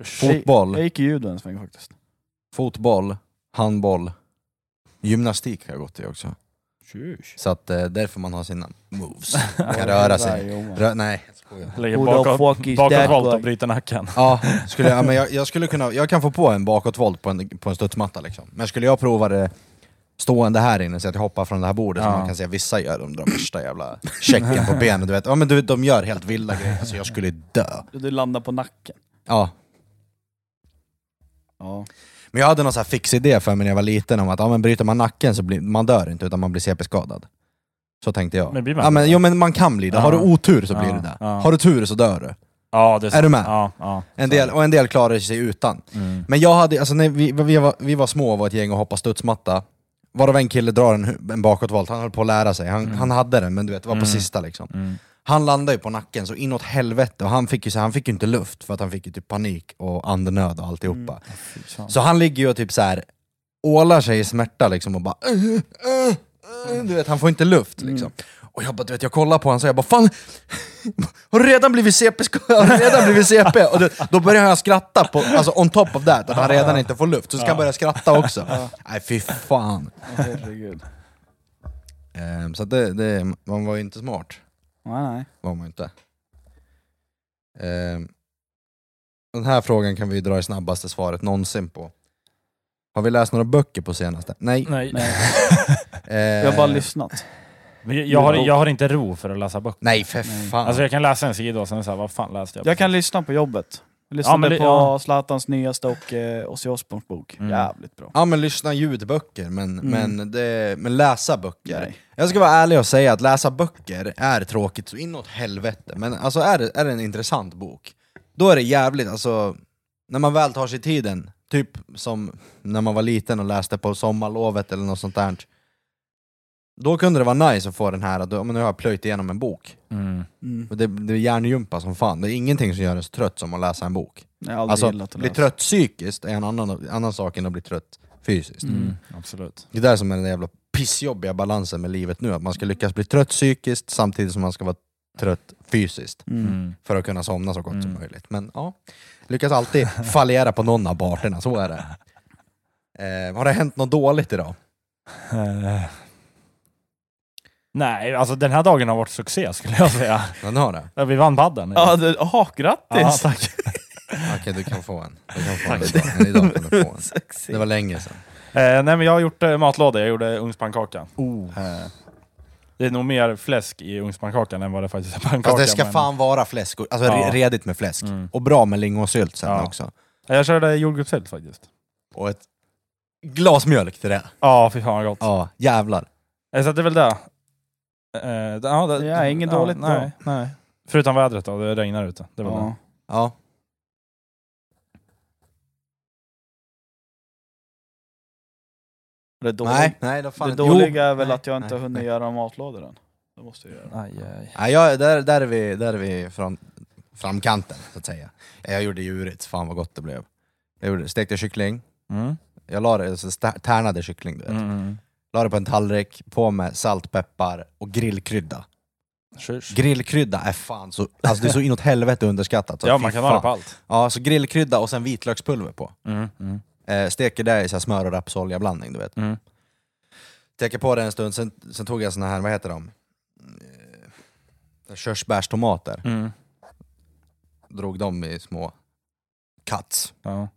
Fotboll. Jag gick i judo en sväng faktiskt. Fotboll. Handboll. Gymnastik har jag gått i också. Så att eh, därför man har sina moves. Man kan röra sig. Rö nej, jag skojar. Lägger Who the bakåt, fuck is bakåt that volt guy? och bryter nacken. Ja, skulle jag, ja, men jag, jag skulle kunna, jag kan få på en bakåtvolt på en, på en studsmatta liksom. Men skulle jag prova det stående här inne, så att jag hoppar från det här bordet, som man kan se vissa gör, de drar värsta jävla checken på benen, du vet. Ja men du, vet, de gör helt vilda grejer, alltså jag skulle dö. Du landar på nacken. Ja, Ja. Men jag hade någon sån här fix idé för mig när jag var liten om att ja, men bryter man nacken så blir man dör inte, utan man blir CP-skadad. Så tänkte jag. Men blir man ja, men, det? jo men man kan bli det, har du otur så blir du det. Har du tur så dör du. Ja, det är, Är sant. du med? Ja, ja. En Så är del, och en del klarar sig utan. Mm. Men jag hade, alltså när vi, vi, var, vi var små och var ett gäng och hoppade studsmatta, varav en kille drar en, en bakåtvolt, han höll på att lära sig, han, Mm. han hade den men du vet, det var på Mm. sista liksom. Mm. Han landade ju på nacken så inåt helvete och han fick ju, så, han fick ju inte luft för att han fick ju typ panik och andenöd och alltihopa. Fan. Så han ligger ju och typ så här ålar sig i smärta liksom och bara "Uh, uh, uh", Du vet, han får inte luft liksom. Och jag bara, du vet, jag kollar på honom och jag bara fan, har du redan blivit CP? Har du redan blivit CP? Och då, då börjar han skratta, på, alltså on top of that, att han redan inte får luft, så ska han börja skratta också. Nej fy fan. Herregud. Ehm, så det, det, man var ju inte smart, Nej, nej. var man ju inte. Ehm, den här frågan kan vi dra i snabbaste svaret någonsin på. Har vi läst några böcker på senaste? Nej. Nej. nej. Eh, Jag har bara lyssnat. Men jag, jag, har, jag har inte ro för att läsa böcker. Nej för Nej. fan. Alltså jag kan läsa en sida och sen säga vad fan läste jag? Jag kan lyssna på jobbet. Jag lyssnade men det- på ja. Zlatans nyaste och eh, Ozzy Osbournes bok. Mm. Jävligt bra. Ja men lyssna ljudböcker, men, Mm. men, det, men läsa böcker. Nej. Jag ska vara ärlig och säga att läsa böcker är tråkigt så inåt helvete, men alltså är det, är det en intressant bok, då är det jävligt, alltså när man väl tar sig tiden, typ som när man var liten och läste på sommarlovet eller något sånt där. Då kunde det vara nice att få den här, att men nu har jag plöjt igenom en bok. Mm. Mm. Det, det är hjärngympa som fan, det är ingenting som gör en så trött som att läsa en bok. Jag har aldrig Alltså, gillat att bli läsa. trött psykiskt är en annan, annan sak än att bli trött fysiskt. Mm. Absolut. Det är där som är den jävla pissjobbiga balansen med livet nu, att man ska lyckas bli trött psykiskt samtidigt som man ska vara trött fysiskt Mm. Mm. för att kunna somna så gott som Mm. möjligt. Men ja, lyckas alltid fallera på någon av parterna, så är det. Eh, har det hänt något dåligt idag? Eh. Nej, alltså den här dagen har varit succé skulle jag säga. Ni har det? Ja, Vi vann padden. Ja, det, aha, ja, grattis! tack. Okej, du kan få en. Du kan få en Tack. idag. Men idag kan du få en. Sexy. Det var länge sedan. Eh, nej men jag har gjort eh, matlåda, jag gjorde ugnspannkaka. Oh. Eh, det är nog mer fläsk i ugnspannkakan än vad det faktiskt är pannkaka. Fast det ska men- fan vara fläsk, och- alltså Ja. re- redigt med fläsk. Mm. Och bra med lingonsylt sen Ja. också. Ja, Jag körde jordgubbssylt faktiskt. Och ett glas mjölk till det. Ja, fy fan vad gott. Ja, jävlar. Eh, Så det är väl det. Eh, det- ja, det, Ja, inget dåligt bra. nej, nej. Förutom vädret då, det regnar ute. Det var Ja. det. Ja. Det, dåliga, Nej, nej, då fan det inte- dåliga Jo. är väl Nej, att jag inte nej, har hunnit nej. göra matlådor än. Det måste jag göra. Aj, aj. Nej, jag, där, där är vi, där är vi fram, framkanten, så att säga. Jag gjorde djurigt, fan vad gott det blev. Jag gjorde, stekte kyckling, Mm. jag la det, stä- tärnade kyckling du vet. Mm. La det på en tallrik, på med salt, peppar och grillkrydda. Tjus. Grillkrydda är fan så, alltså det är så inåt helvete underskattat. Så Ja, man kan ha fan. det på allt. Ja, så grillkrydda och sen vitlökspulver på. Mm. Mm. Eh, steker det i så smör och rapsolja blandning, du vet. Mm. Steker på det en stund, sen, sen tog jag såna här, vad heter de? Eh, Körsbärstomater. Mm. Drog dem i små cuts. Ja.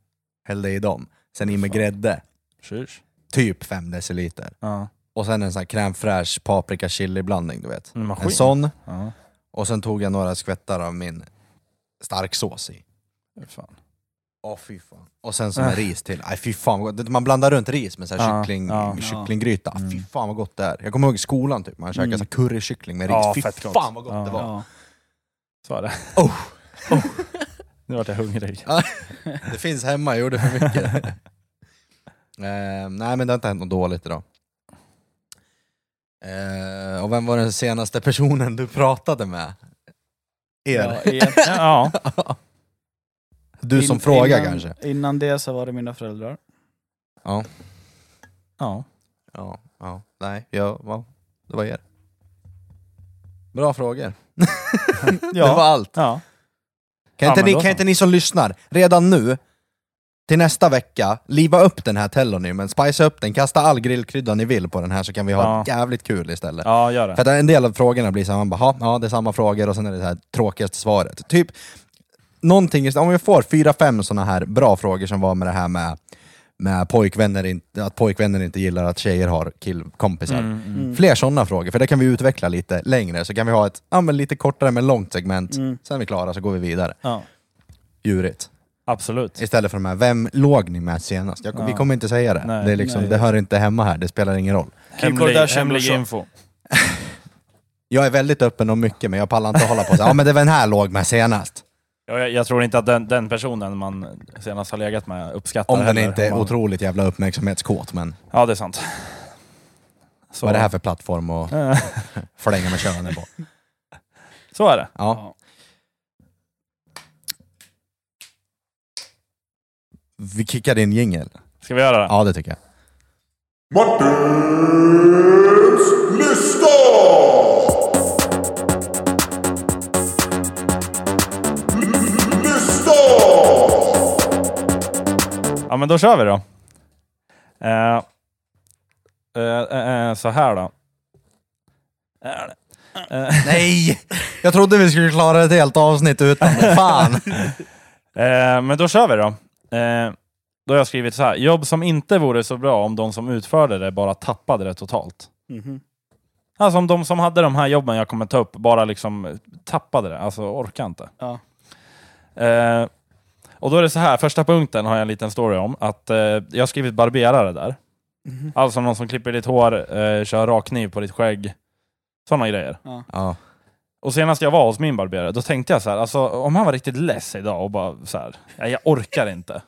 Hällde i dem. Sen i med Fan. grädde. Tjus. Typ 5 deciliter. Ja. Och sen en sån här crème fraîche paprika chili blandning, du vet. En. En sån. Ja. Och sen tog jag några skvättar av min starksås i. Fan. Åh fy fan. Och sen som med ris till. Nej fy fan. Man blandar runt ris med så här Ja, kyckling, ja. kycklinggryta. Fy fan vad gott det är. Jag kommer ihåg i skolan typ, man käkade här currykyckling med ris. Ja, fy fett gott. fan vad gott Ja. det var. Ja. Så är det. Oh. Nu vart jag hungrig. Det finns hemma, jag gjorde för mycket. eh, nej men det har inte hänt något dåligt idag. Eh, och vem var den senaste personen du pratade med? Er? Ja. Ja, Du som In- frågar innan, kanske? Innan det så var det mina föräldrar. Ja. ja. Ja, ja, nej, ja, ja, det var er. Bra frågor. Det var allt. ja. Kan, Ja, inte ni, kan inte ni som lyssnar, redan nu, till nästa vecka, liva upp den här telonymen, spicea upp den, kasta all grillkrydda ni vill på den här så kan vi ha Ja. jävligt kul istället. Ja, gör det. För att en del av frågorna blir så här, man bara, "Ha, ja det är samma frågor och sen är det det här tråkigaste svaret. Typ, någonting, om vi får fyra, fem såna här bra frågor som var med det här med, med pojkvänner, inte, att pojkvänner inte gillar att tjejer har killkompisar. Mm, mm. Mm. Fler sådana frågor, för det kan vi utveckla lite längre, så kan vi ha ett ja, men lite kortare men långt segment, Mm. sen är vi klara så går vi vidare. Ja, Djurigt. Absolut. Istället för de här, vem låg ni med senast? Jag, Vi Ja. kommer inte säga det. Nej. det, är liksom, Nej. det hör inte hemma här, det spelar ingen roll. Hemlig, hemlig info. Jag är väldigt öppen om mycket, men jag pallar inte hålla på så. Ja men det var den här låg med senast. Ja, Jag, jag tror inte att den, den personen man senast har legat med uppskattar Om den heller. inte är man- otroligt jävla uppmärksamhetskåt, men Ja, det är sant. Så, vad är det här för plattform att flänga med könen på? så är det. Ja. Vi kickar in jingel. Ska vi göra det? Ja, det tycker jag. Martins lista! Lista! Ja, men då kör vi då. Eh, eh, eh, så här då. Eh, Nej! Jag trodde vi skulle klara ett helt avsnitt utan det. Fan! Eh, men då kör vi då. Eh, då har jag skrivit så här. Jobb som inte vore så bra om de som utförde det bara tappade det totalt. Mhm. Alltså om de som hade de här jobben jag kommer ta upp bara liksom tappade det. Alltså orkar inte. Ja. Eh, och då är det så här. Första punkten har jag en liten story om. Att eh, jag har skrivit barberare där. Mhm. Alltså någon som klipper ditt hår, eh, kör rakkniv på ditt skägg. Sådana grejer. Ja. Ja. Och senast jag var hos min barberare, då tänkte jag så här, alltså om han var riktigt less idag och bara så här, "Nej, jag orkar inte.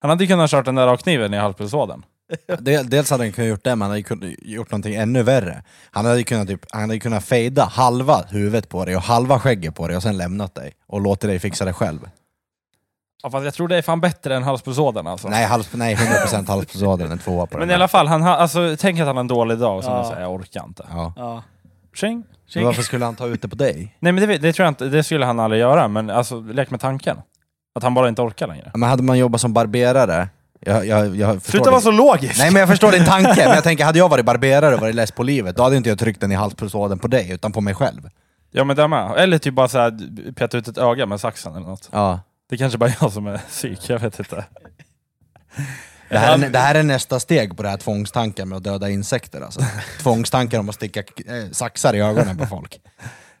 Han hade ju kunnat kört den där rakkniven i halspulsådern. Del- Dels hade han kunnat gjort det, men han hade ju kunnat gjort någonting ännu värre. Han hade ju kunnat, typ, han hade ju kunnat fejda halva huvudet på dig och halva skägget på dig och sen lämnat dig. Och låtit dig fixa det själv. Ja, fast jag tror det är fan bättre än halspulsådern alltså. Nej, hals, nej 100% halspulsådern, en tvåa på Men den i där. alla fall, han, ha- alltså, tänk att han har en dålig dag och så Ja. säger jag orkar inte. Ja. Ja. Tjing. Men varför skulle han ta ut det på dig? Nej men det, det tror jag inte, det skulle han aldrig göra, men alltså lek med tanken. Att han bara inte orkar längre. Men hade man jobbat som barberare, jag, jag, jag Sluta vara så logisk! Nej men jag förstår din tanke, men jag tänker hade jag varit barberare och varit less på livet, då hade inte jag tryckt den i halspulsådern på dig, utan på mig själv. Ja men det med. Eller typ bara såhär, peta ut ett öga med saxen eller något. Ja. Det är kanske bara jag som är psyk, jag vet inte. Det här, är, det här är nästa steg på det här tvångstanken med att döda insekter alltså. Tvångstanken om att sticka eh, saxar i ögonen på folk.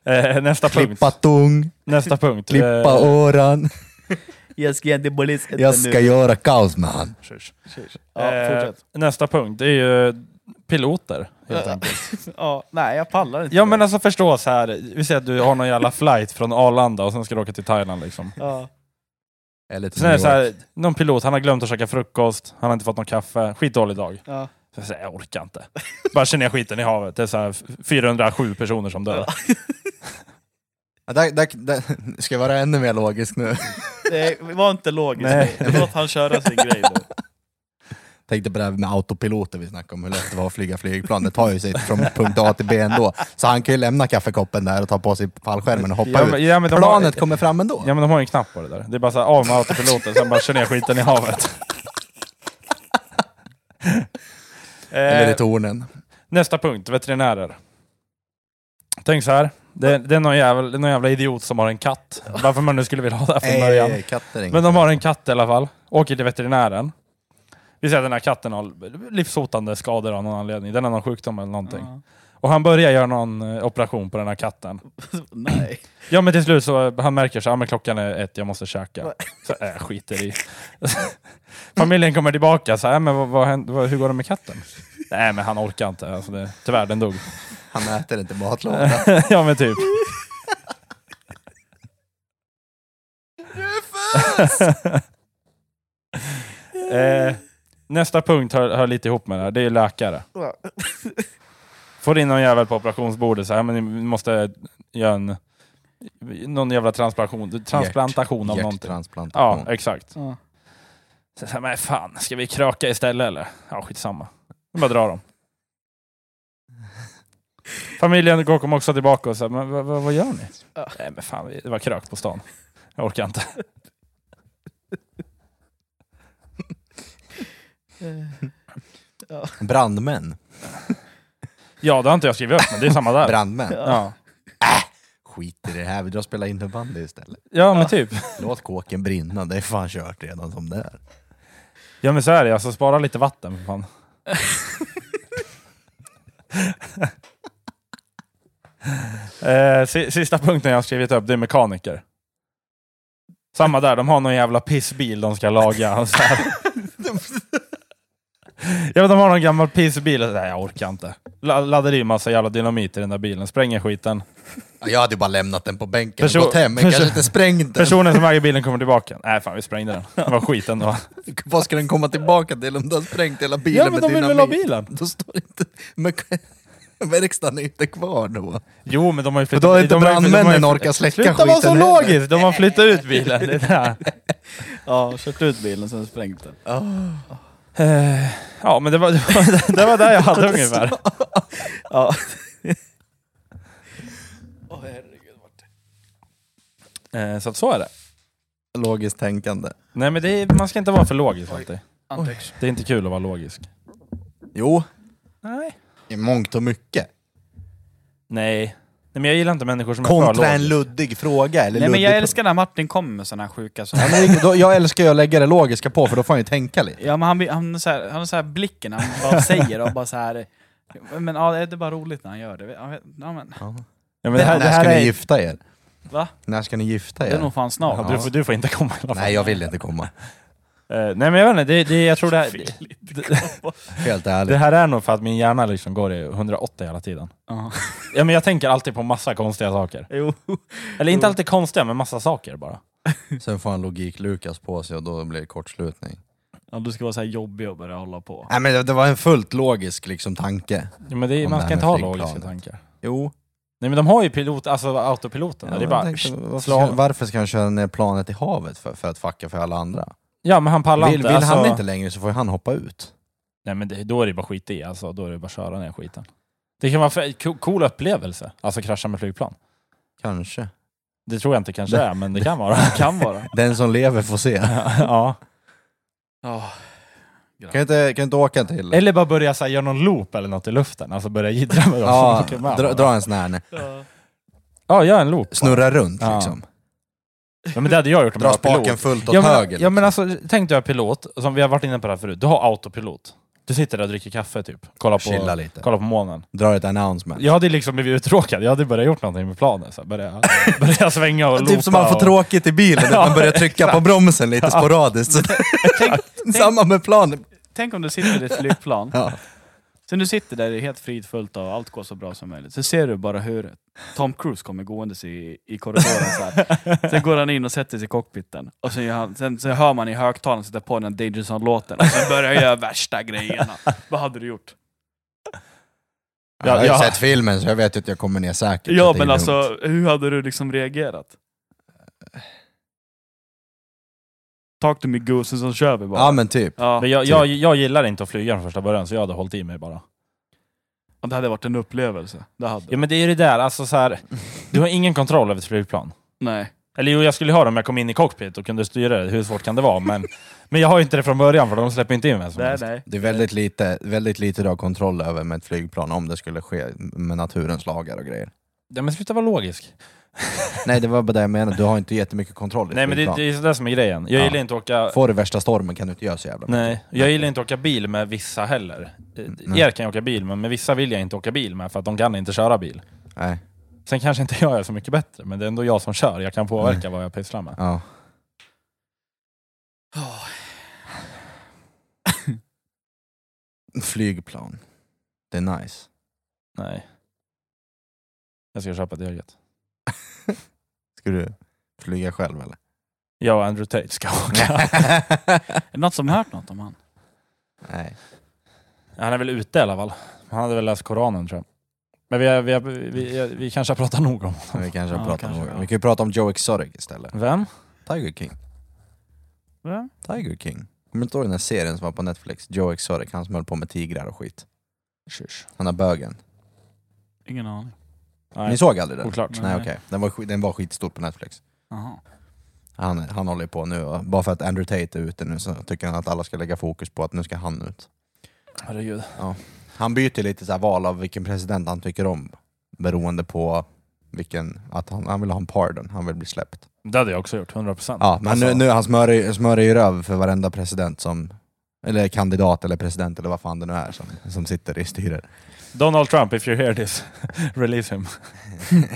Eh, nästa punkt. Klippa tung, Nästa punkt. klippa Eh, åran. Jag ska inte Jag ska göra kaos med han. Ja, Eh, nästa punkt, det är ju piloter. Helt enkelt. Ja, nej, jag pallar inte. Ja men alltså förstå så här. vi säger att du har någon jävla flight från Arlanda och sen ska du åka till Thailand liksom. Ja. Eller till Sen är det så här, någon pilot, han har glömt att käka frukost, han har inte fått någon kaffe, skitdålig dag. Ja. Så jag säger, jag orkar inte. Bara känner jag skiten i havet, det är så här 407 personer som dör. Ja, där, där, där, ska jag vara ännu mer logisk nu? Det var inte logiskt. Nej. Låt han köra sin grej nu. Tänkte på det här med autopiloter vi snackade om, hur lätt det var att flyga flygplan. Det tar ju sig från punkt A till B ändå. Så han kan ju lämna kaffekoppen där och ta på sig fallskärmen och hoppa Ja, ut. men- ja, men de Planet har- kommer fram ändå. Ja men de har ju en knapp på det där. Det är bara så här, av med autopiloten, sen bara kör ner skiten i havet. Eller i Eh, tornen. nästa punkt, veterinärer. Tänk så här. Det, det, är någon jävla, någon jävla idiot som har en katt. Varför man nu skulle vilja ha det här från början. Men de har en katt i alla fall. Åker till veterinären. Vi säger att den här katten har livshotande skador av någon anledning. Den har någon sjukdom eller någonting. Ja. Och han börjar göra någon eh, operation på den här katten. Nej. Ja men till slut så han märker så, ja, men klockan är ett, jag måste käka. Så äh, skiter i. Familjen kommer tillbaka, så här, men vad, vad, händer- vad, hur går det med katten? Nej men han orkar inte, alltså det, tyvärr den dog. Han äter inte matlådan. ja men typ. eh, nästa punkt hör, hör lite ihop med det här, det är läkare. Får in någon jävel på operationsbordet, så här, men ni måste göra en någon jävla transplantation, transplantation av någonting. Hjärttransplantation. Ja, exakt. Ja. Så, här, men fan, ska vi kröka istället eller? Ja, skitsamma. Vi bara drar dem. Familjen går kommer också tillbaka och säger, men vad, vad, vad gör ni? Ja. Nej men fan, det var krök på stan. Jag orkar inte. Brandmän. Ja, det har inte jag skrivit upp, men det är samma där. Brandmän. Ja. Skit i det här, vi drar och spela innebandy istället. ja, men typ. Låt kåken brinna, det är fan kört redan som det är. Ja men så är det, alltså spara lite vatten för fan. eh, si- sista punkten jag har skrivit upp, det är mekaniker. Samma där, de har någon jävla pissbil de ska laga. Och så här. Ja, men de har någon gammal pissbil och så här, jag orkar inte. La- Laddar i massa jävla dynamit i den där bilen, spränger skiten. Ja, Jag hade ju bara lämnat den på bänken Perso- och gått hem, men perso- kanske inte sprängt den. Personen som äger bilen kommer tillbaka. Nej fan, vi sprängde den. Det var skiten då. Vad ska den komma tillbaka till om du har sprängt hela bilen Ja men med de vill dynamit? väl ha bilen? Då står inte... Men verkstaden är inte kvar då. Jo men de har ju flyttat... då har inte de har ju- de har ju- brandmännen orkat släcka Sluta vara så skiten heller. logiskt! De har flyttat ut bilen. Det är det här. Ja, kört ut bilen sen sprängt den. Eh, Ja men det var, det var, det var där jag hade ungefär. Ja. Åh herregud. vart Eh, Så att så är det. Logiskt tänkande. Nej men det är, man ska inte vara för logisk alltid. Det är inte kul att vara logisk. Jo, Nej. i mångt och mycket. Nej. Nej men jag gillar inte människor som är för Kontra en logiska. luddig fråga. Eller Nej men jag älskar när Martin kommer med såna här sjuka saker. Ja, men då, jag älskar ju att lägga det logiska på, för då får han ju tänka lite. Ja men han, blir- han, är så här, han har så här blicken, han bara säger och bara så här. Men ja, det är bara roligt när han gör det. Ja, men, Ja, men det här, det När här ska ni är... gifta er? va? När ska ni gifta Det är er? nog fan snart. Ja, du, får, du får inte komma i alla fall. Nej, jag vill inte komma. Eh, nej men jag vet inte, det, det, jag tror det här, det, Helt det ärligt. här är nog för att min hjärna liksom går i 180 hela tiden. Ja. Ja men jag tänker alltid på massa konstiga saker. Jo. Eller inte alltid konstiga, men massa saker bara. Sen får han logik-Lukas på sig och då blir det kortslutning. Ja, du ska vara så här jobbig och börja hålla på. Nej men det, det var en fullt logisk liksom tanke. Ja, men det, man det ska inte ha logiska tankar. Jo. Nej men de har ju pilot, alltså autopiloten. det är jag bara, tänkte, ska, varför ska han köra ner planet i havet för, för att fucka för alla andra? Ja men han pallar Vill, inte. vill alltså, han inte längre så får ju han hoppa ut. Nej men det, då är det bara skit i, alltså, då är det bara att köra ner skiten. Det kan vara co- cool upplevelse, alltså krascha med flygplan. Kanske. Det tror jag inte kanske är, men det kan vara. Kan vara. Den som lever får se. ja. Ja. Kan inte, kan inte åka till... Eller bara börja så här, göra någon loop eller något i luften, alltså börja jiddra med dem. Ja, som åker med. dra, dra en sån här, Ja, gör en loop. snurra runt Ja. liksom. Ja, men det hade jag gjort om jag Dra var pilot. spaken fullt åt ja, men, höger. Ja men liksom. alltså, tänk dig att pilot, som vi har varit inne på det här förut, du har autopilot. Du sitter där och dricker kaffe typ, kollar Chilla på, lite. kollar på månen. Drar ett announcement. Jag hade liksom blivit uttråkad, jag hade börjat gjort någonting med planen. Så här, börja, börja svänga och loopa. Typ som man får och... tråkigt i bilen, att man börjar trycka på bromsen lite sporadiskt. Tänk, Samma med planen. tänk om du sitter i ett flygplan. Ja. Sen du sitter där, helt fridfullt och allt går så bra som möjligt. Sen ser du bara hur Tom Cruise kommer gåendes i, i korridoren så här. Sen går han in och sätter sig i cockpiten. Och sen, han, sen, sen hör man i högtalaren sätta på den Danger Zone-låten. Och sen börjar jag göra värsta grejerna. Vad hade du gjort? Jag har ju Ja, sett filmen så jag vet att jag kommer ner säkert. så Ja men alltså, hur hade du liksom reagerat? Talk to me goose, så kör vi bara. Ja men typ. Ja, Men jag, jag, jag gillar inte att flyga från första början, så jag hade hållit i mig bara. och det hade varit en upplevelse. Det hade Ja men det är ju det där, alltså så här, du har ingen kontroll över ett flygplan. Nej. Eller jo, jag skulle ha det om jag kom in i cockpit och kunde styra det, hur svårt kan det vara? Men, men jag har ju inte det från början, för de släpper inte in vem som Nej, helst. nej. Det är väldigt lite, väldigt lite du har kontroll över med ett flygplan om det skulle ske med naturens lagar och grejer. Ja, men sluta vara logisk. Nej det var bara det jag menade, du har inte jättemycket kontroll i Nej men det, det är det som är grejen. Jag Ja. gillar inte att åka... Får du värsta stormen kan du inte göra så jävla mycket. Nej, jag gillar inte att åka bil med vissa heller. Eh, Nej. Er kan jag åka bil med, men vissa vill jag inte åka bil med för att de kan inte köra bil. Nej. Sen kanske inte jag är så mycket bättre, men det är ändå jag som kör. Jag kan påverka vad jag pysslar med. Ja. Flygplan. Det är nice. Nej. Jag ska köpa ett eget. Ska du flyga själv eller? Jag och Andrew Tate ska åka. Är det något som hört något om han? Nej. Han är väl ute i alla fall. Han hade väl läst Koranen tror jag. Men vi, har- vi, har- vi, vi, kanske har pratat nog om Men vi kanske Ja, pratar kanske, om ja. Vi kan ju prata om Joe Exotic istället. Vem? Tiger King. Ja. Tiger King. Kommer du inte ihåg den här serien som var på Netflix? Joe Exotic, han som höll på med tigrar och skit. Shush. Han har bögen. Ingen aning. Ni såg aldrig den? Oklart. Nej Nej. okej, den, var, den var skitstor på Netflix. Jaha. Han, han håller på nu och bara för att Andrew Tate är ute nu så tycker han att alla ska lägga fokus på att nu ska han ut. Herregud. Han byter lite så här val av vilken president han tycker om beroende på vilken, att han, han vill ha en pardon, han vill bli släppt. Det hade jag också gjort, 100%. Ja, men Alltså, nu, nu han smörjer, smörjer ju röv för varenda president som, eller kandidat eller president eller vad fan det nu är som, som sitter i styret. Donald Trump, if you hear this, release him.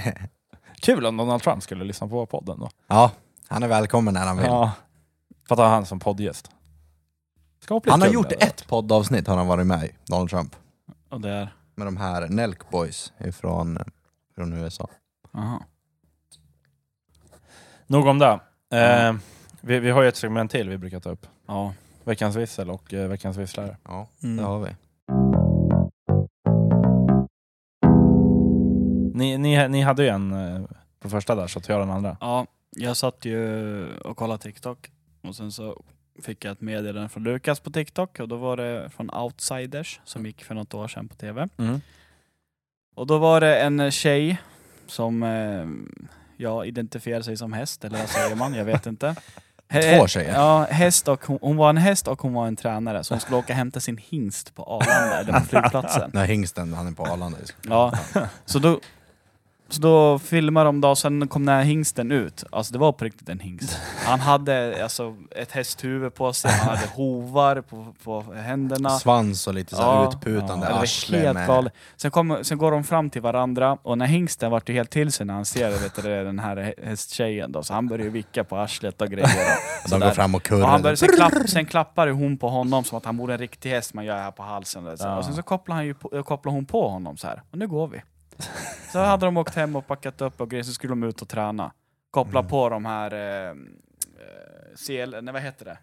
Kul om Donald Trump skulle lyssna på podden då. Ja, han är välkommen när han vill. Ja. Fatta han som poddgäst. Skapligt Han har kul, gjort eller? ett poddavsnitt har han varit med i, Donald Trump. Och det är? Med de här Nelk Boys ifrån, från USA. Jaha. Nog om det. Eh, vi, vi har ju ett segment till vi brukar ta upp. Ja. Veckans vissel och eh, veckans visslare. Ja, Mm. det har vi. Ni, ni, hade ju en eh, på första där, så tar jag den andra. Ja, jag satt ju och kollade TikTok och sen så fick jag ett meddelande från Lukas på TikTok och då var det från Outsiders som gick för något år sedan på TV. Mm. Och då var det en tjej som eh, ja, identifierade sig som häst, eller vad säger man? Jag vet inte. Två tjejer? Ja, häst och hon, hon var en häst och hon var en tränare, så hon skulle åka och hämta sin hingst på Arlanda, eller på flygplatsen. Nej, hingsten, han är på Arlanda. Ja, så då, så då filmade de då, och sen kom den här hingsten ut. Alltså det var på riktigt en hingst. Han hade alltså ett hästhuvud på sig, han hade hovar på, på händerna. Svans och lite så Ja, utputande Ja, arsle helt galet. Sen, kom, sen går de fram till varandra och när hingsten vart ju helt till sig när han ser vet du, den här hä- hästtjejen då, så han börjar vicka på arslet och grejer. Och, De går fram och och han kurrar. börjar, sen, klapp, sen klappar hon på honom som att han vore en riktig häst man gör här på halsen. Så. Ja. och sen så kopplar, han ju på, kopplar hon på honom så här. och nu går vi. Så hade de åkt hem och packat upp och grejer, så skulle de ut och träna. Koppla Mm. på de här... Eh, eh, sel... Nej, vad heter det?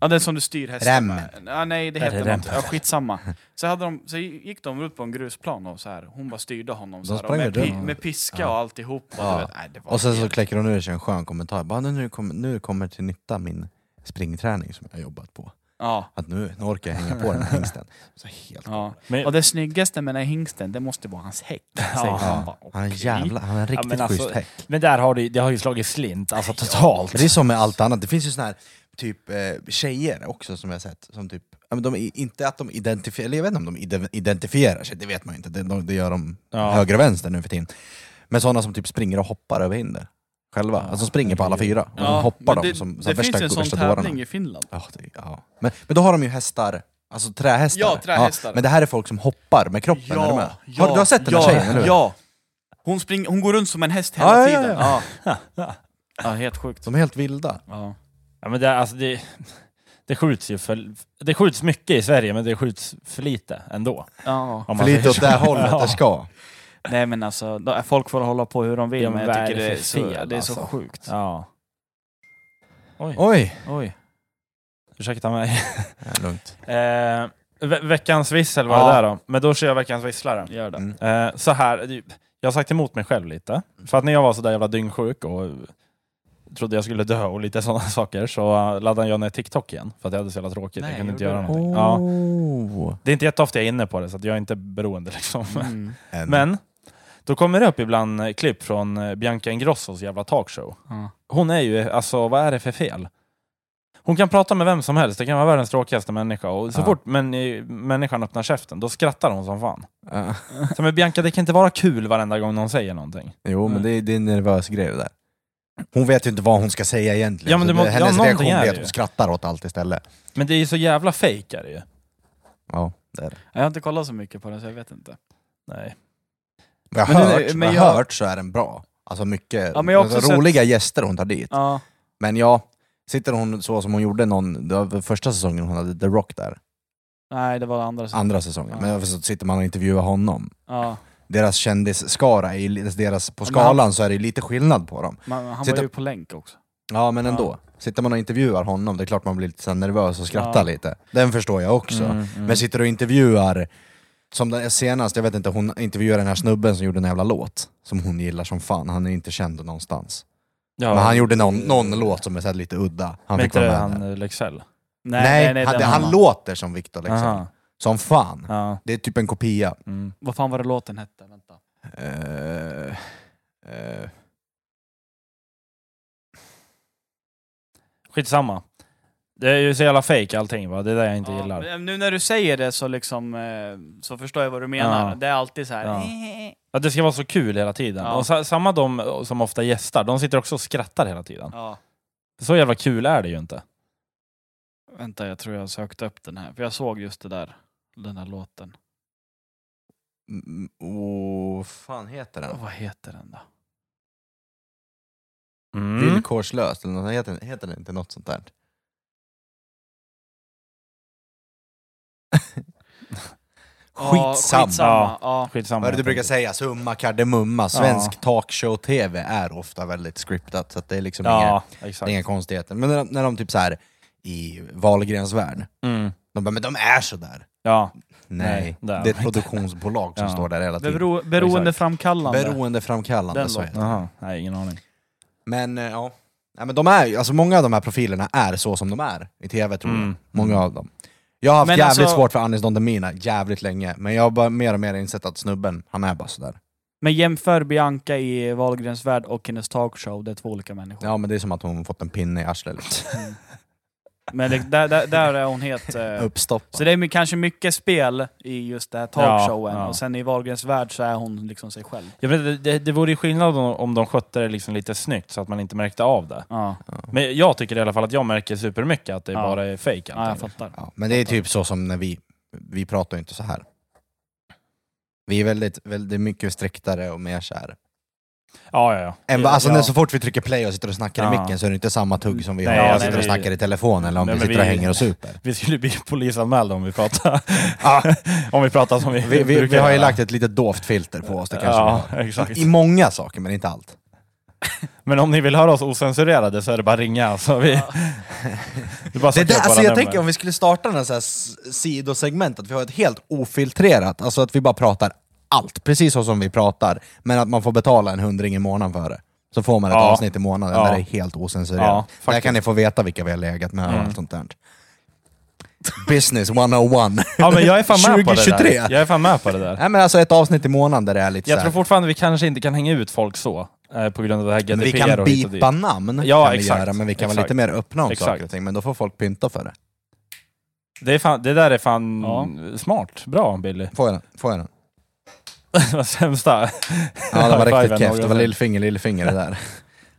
Ja, den som du styr hästen Remmen. med. Ja, nej, det heter det något. Ja, skitsamma. Så, hade de, så gick de ut på en grusplan och så här. hon bara styrde honom så här, och med, runt. med piska Ja. och alltihop. Och, Ja. vet, nej, Och sen så kläcker hon ur sig en skön kommentar. Bara, nu, nu, kommer, nu kommer till nytta min springträning som jag jobbat på. Ja, Att nu, nu orkar jag hänga på den här hingsten. Så helt... ja. Men, Och det snyggaste med den här hingsten, det måste vara hans häck. Ja. han bara, Han är okej. jävla, han är en riktigt men alltså- schysst häck. men där har det, det har ju slagit slint, alltså totalt. Men det är som med allt annat, det finns ju såna här typ eh, tjejer också som jag har sett, som typ, ja, men de, är inte att de identifierar, eller jag vet inte om de ide- identifierar sig, det vet man inte, det, de, det gör de Ja. höger och vänster nu för tiden. Men sådana som typ springer och hoppar över hinder, själva, Ja, alltså springer på alla fyra, Ja, så hoppar men de det, som, det som finns värsta, en sån värsta tävling dårarna. i Finland. Ja, det, ja. Men, men då har de ju hästar, alltså trähästar. Ja, trähästar. men det här är folk som hoppar med kroppen, är du med? har, du har sett den här ja, tjejen, eller hur? Ja! Hon, spring, hon går runt som en häst hela Ja, ja, tiden. ja. Ja. ja, helt sjukt. De är helt vilda. Ja. Ja, men det, alltså det, det skjuts ju för, det skjuts mycket i Sverige, men det skjuts för lite ändå. Ja. Om För lite säger åt så. det hållet Ja. det ska. Nej men alltså, då- folk får hålla på hur de vill, Ja, men jag tycker det det är, så, fel, det är så alltså? sjukt. Ja. Oj, Oj! Oj. ursäkta mig. Ja, lugnt. Eh, ve veckans vissel var Ja. det där då. Men då kör jag veckans visslare. Gör det. Mm. Eh, så här, det- jag har sagt emot mig själv lite. För att när jag var så där jävla dyngsjuk och trodde jag skulle dö och lite sådana saker så uh, laddade jag ner TikTok igen. För att jag hade så jävla tråkigt. Nej, jag kunde inte göra du? någonting. Ja. Oh. Det är inte jätteofta jag är inne på det så att jag är inte beroende liksom. Mm. En- Men då kommer det upp ibland eh, klipp från eh, Bianca Ingrossos jävla talkshow. Ja. Hon är ju, alltså vad är det för fel? Hon kan prata med vem som helst, det kan vara världens tråkigaste människa och så Ja. fort men, eh, människan öppnar käften, då skrattar hon som fan. Ja. Så, men Bianca, det kan inte vara kul varenda gång någon säger någonting. Jo, men det är, det är en nervös grej det där. Hon vet ju inte vad hon ska säga egentligen. Ja, men det må- ja, hennes någonting reaktion är det att ju. hon skrattar åt allt istället. Men det är ju så jävla fake är det ju. Ja, det är det. Jag har inte kollat så mycket på den så jag vet inte. Nej. Jag har hört, men jag hört så är den bra. Alltså mycket Ja, alltså, sett- roliga gäster hon tar dit. Ja. Men ja, sitter hon så som hon gjorde någon, det var första säsongen hon hade The Rock där, Nej, det var andra sidan. andra säsongen. Ja. Men så sitter man och intervjuar honom. Ja. Deras kändisskara, är deras, på skalan så är det lite skillnad på dem. Man, han Sitta- var ju på länk också. Ja men Ja. ändå. Sitter man och intervjuar honom, det är klart man blir lite nervös och skrattar Ja. lite. Den förstår jag också. Mm, mm. Men sitter du och intervjuar, som den senast, jag vet inte, hon intervjuade den här snubben som gjorde en jävla låt. Som hon gillar som fan, han är inte känd någonstans. ja, Men han gjorde någon, någon låt som är så här lite udda. Han men fick inte vara det med han där. Lexell? Nej, han, den han annan. låter som Victor Leksell. Aha. Som fan. Ja. Det är typ en kopia. Mm. Vad fan var det låten hette? Vänta. Eh, eh, Skitsamma. Det är ju så jävla fake allting va, det är det jag inte Ja, gillar. men Nu när du säger det så liksom eh, så förstår jag vad du menar. Ja. Det är alltid så här. Ja. Att det ska vara så kul hela tiden. Ja. Och sa, samma de som ofta gästar, de sitter också och skrattar hela tiden. Ja. Så jävla kul är det ju inte. Vänta, jag tror jag sökte upp den här. För jag såg just det där. Den där låten. mm, oh, fan heter den? Vad heter den då? Mm. Villkorslöst, eller något, heter, heter den inte något sånt där? Ja, Skitsamma. Ja. Skitsamma. Vad är det du brukar säga? Summa kardemumma. Svensk talkshow-tv är ofta väldigt scriptat, så att det är liksom inga, Ja, exakt. inga konstigheter. Men när de, när de typ så här i Wahlgrens värld, Mm. de bara men de är så där. Ja, Nej, Nej, det är ett produktionsbolag som Ja. står där hela tiden. Bero, beroendeframkallande. Beroendeframkallande, Den så heter det. Nej, ingen aning. Men eh, ja, Nej, men de är, alltså många av de här profilerna är så som de är i tv tror jag. Mm. Många av dem. Jag har haft Men jävligt alltså- svårt för Anis Don Demina jävligt länge, men jag har bara mer och mer insett att snubben, han är bara sådär. Men jämför Bianca i Wahlgrens värld och hennes talkshow, det är två olika människor. Ja men det är som att hon fått en pinne i arslet. Liksom. Men det, där, där, där är hon helt... Eh, Uppstoppad. så det är kanske mycket spel i just det här talkshowen, Ja, ja. och sen i Wahlgrens värld så är hon liksom sig själv. Jag vet, det, det, det vore ju skillnad om, om de skötte det liksom lite snyggt så att man inte märkte av det. Ja, Men jag tycker i alla fall att jag märker supermycket att det Ja. bara är fake ja jag fattar. Ja, men det är typ så som när vi, vi pratar ju inte så här. Vi är väldigt, väldigt mycket striktare och mer så här. Ja, ja, ja. Än, alltså ja. när så fort vi trycker play och sitter och snackar i Ja. micken så är det inte samma tugg som vi Nej, har när ja, vi sitter och vi- snackar i telefon eller om Nej, vi sitter och vi- hänger och super. Vi skulle bli polisanmälda om vi pratar, om vi pratar som vi, Vi, vi, vi brukar har ju lagt ett litet dovt filter på oss, det kanske vi exakt. I många saker, men inte allt. Men om ni vill höra oss osensurerade så är det bara att ringa. Så vi, det bara Det där, alltså jag nummer. tänker om vi skulle starta en sån här sidosegment, att vi har ett helt ofiltrerat, alltså att vi bara pratar allt, precis så som vi pratar, men att man får betala en hundring i månaden för det. Så får man ett Ja. avsnitt i månaden Ja. där det är helt osensurerat. Ja, där kan ni få veta vilka vi har legat med och Mm. allt sånt där. Business 101. Ja men jag är fan med på det 2023. där. Jag är fan med på det där. Nej men alltså ett avsnitt i månaden där det är lite Jag tror fortfarande vi kanske inte kan hänga ut folk så. Eh, på grund av det här GDPR men vi kan och och bipa namn, Ja, kan vi exakt. göra, men vi kan vara Exakt. lite mer öppna om Exakt. saker och ting, men då får folk pynta för det. Det, är fan, det där är fan Ja. smart. Bra Billy. Får jag den? Får jag den? det var sämsta. Ja det var riktigt keft, det var lillfinger, lillfinger det där.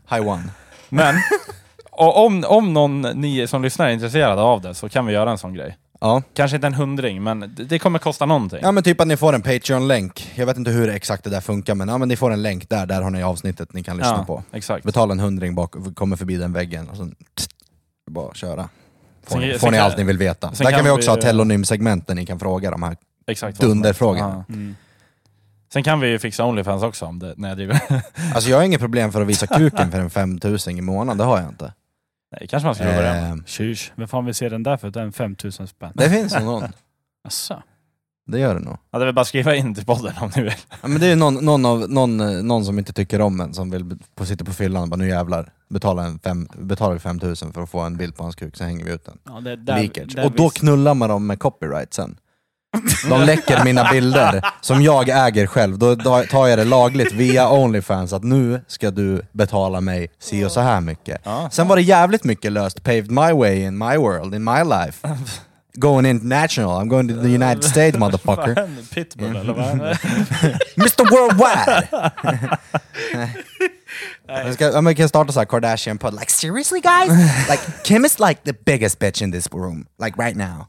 High one. Men och om, om någon ni som lyssnar är intresserade av det så kan vi göra en sån grej. Ja. Kanske inte en hundring, men det, det kommer kosta någonting. ja men typ att ni får en Patreon-länk, jag vet inte hur exakt det där funkar men, ja, men ni får en länk där, där har ni avsnittet ni kan lyssna Ja, på. Exakt. Betala en hundring bak, kommer förbi den väggen och sen bara köra. Får, Sen- ni, sen får ni kan- allt ni vill veta. sen Där kan kan vi också vi- ha telonym-segment där ni kan fråga de här. Exakt vad som helst. Dunderfrågan. Ja. Mm. Sen kan vi ju fixa Onlyfans också om det, när jag driver. Alltså jag har inget problem för att visa kuken för en 5000 i månaden, det har jag inte. Nej, kanske man skulle börja med. Eh, Tjus, vem fan vill se den där för? Den är 5000 spänn. det finns nog någon, Asså? det gör det nog. Ja, det är väl bara att skriva in till podden om ni vill. Ja, men det är ju någon, någon, av, någon, någon som inte tycker om en, som vill på, sitta på fyllan och bara nu jävlar, betala en fem, betalar vi 5000 för att få en bild på hans kuk, så hänger vi ut den. Ja, det, där, där Och då visst. knullar man dem med copyright sen. De läcker mina bilder som jag äger själv, då tar jag det lagligt via Onlyfans att nu ska du betala mig si och så här mycket. Sen var det jävligt mycket löst, paved my way in my world, in my life. going international. I'm going to the United States motherfucker. Pitbull eller vad? Mr Worldwide! Jag ska, ja, men vi kan starta så här Kardashian podd. Like seriously guys? like Kim is like the biggest bitch in this room. Like right now.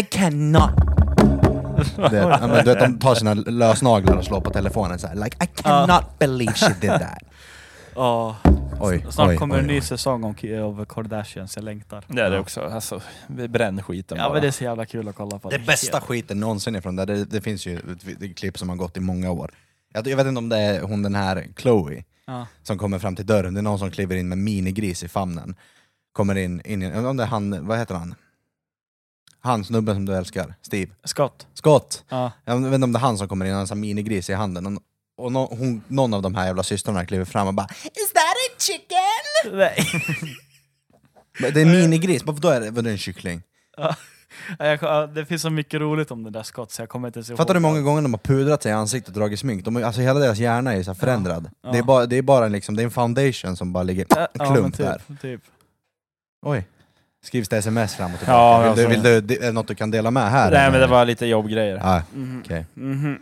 I cannot... Det, ja, men, du vet, de tar sina lösnaglar och slår på telefonen så här. Like I cannot believe she did that. Ja. Oj, Snart oj, kommer en oj, ny oj. säsong om av Kardashians, jag längtar. Det är det också. Alltså, vi bränner skiten Ja bara. men det är så jävla kul att kolla på. Det bästa skiten någonsin ifrån det, det, det finns ju ett, ett klipp som har gått i många år. Jag, jag vet inte om det är hon den här Chloe Ja. som kommer fram till dörren, det är någon som kliver in med minigris i famnen. Kommer in, in i, om det är han, vad heter han? Han snubben som du älskar, Steve. Scott. Scott! Ja. Jag vet inte om det är han som kommer in, han har en minigris i handen. Och, nå- hon, någon av de här jävla systrarna kliver fram och bara Is that a chicken? Nej. Det är en minigris, varför då är det, vadå en kyckling? Ja, jag, ja, det finns så mycket roligt om den där Scott så jag kommer inte ens ihåg. Fattar du hur många gånger de har pudrat sig i ansiktet och dragit smink? De, alltså hela deras hjärna är så förändrad. Ja. Det, är bara, det är bara en liksom, det är en foundation som bara ligger Ja, klump typ, där. Typ. Oj. Skrivs det sms fram och tillbaka? Ja, vill, alltså- du, vill du, det- är det något du kan dela med här? Nej eller? men det var lite jobbgrejer. Ja, Mhm. okej. Mhm.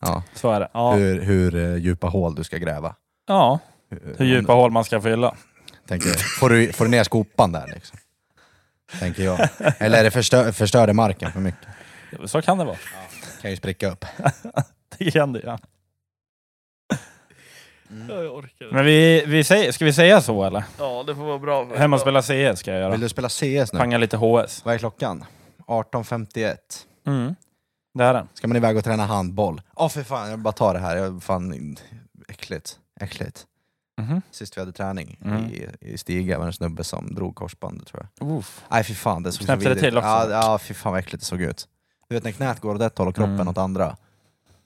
Ja. Så är det. Ja. Hur, hur eh, djupa hål du ska gräva. Ja, hur djupa hål man ska fylla. Tänker, får, du, får du ner skopan där liksom? Tänker jag. Eller är det förstör, förstörde marken för mycket? Så kan det vara. Kan ju spricka upp. Det kan det ja. Jag orkar inte. Men vi, vi säger, ska vi säga så eller? Ja, det får vara bra. för- Hem och spela CS ska jag göra. Vill du spela CS nu? Panga lite HS. Vad är klockan? 18.51. Mm. Det är den. Ska man iväg och träna handboll? Åh för fan, jag bara ta det här. Jag, fan, äckligt. Äckligt. Mhm. Sist vi hade träning Mm. i, i Stiga var det en snubbe som drog korsbandet tror jag. Uff. Nej fy fan, det såg så Knäppte det vidrigt till också? Ja, ja fy fan vad äckligt det såg ut. Du vet när knät går åt ett håll och kroppen Mm. åt andra.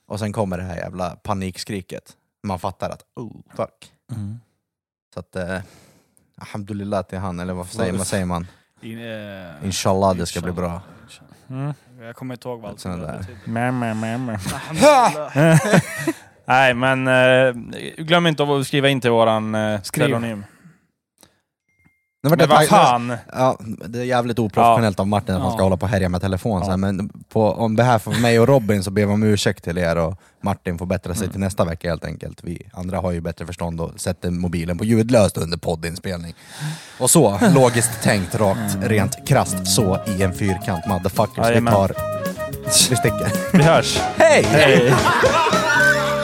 Och sen kommer det här jävla panikskriket. Man fattar att oh fuck. Mm. Så att eh, Alhamdulillah till han, eller vad säger, vad säger man? In, eh, Inshallah det ska bli bra. Mm. Jag kommer inte ihåg vad allt det där. betyder. Mär, mär. Alhamdulillah. Nej men eh, glöm inte att skriva in till våran eh, Skriv. telonym. Nu vart Men jag vad fan! Ja, det är jävligt oprofessionellt av Martin att han ska Ja. hålla på och härja med telefon så här, men på, om det här för mig och Robin så ber vi om ursäkt till er och Martin får bättra sig Mm. till nästa vecka helt enkelt. Vi andra har ju bättre förstånd och sätter mobilen på ljudlöst under poddinspelning. Och så, logiskt tänkt, rakt, rent krasst så i en fyrkant motherfuckers. Vi Jajamän. tar... Vi sticker. Vi hörs! Hej! Hej!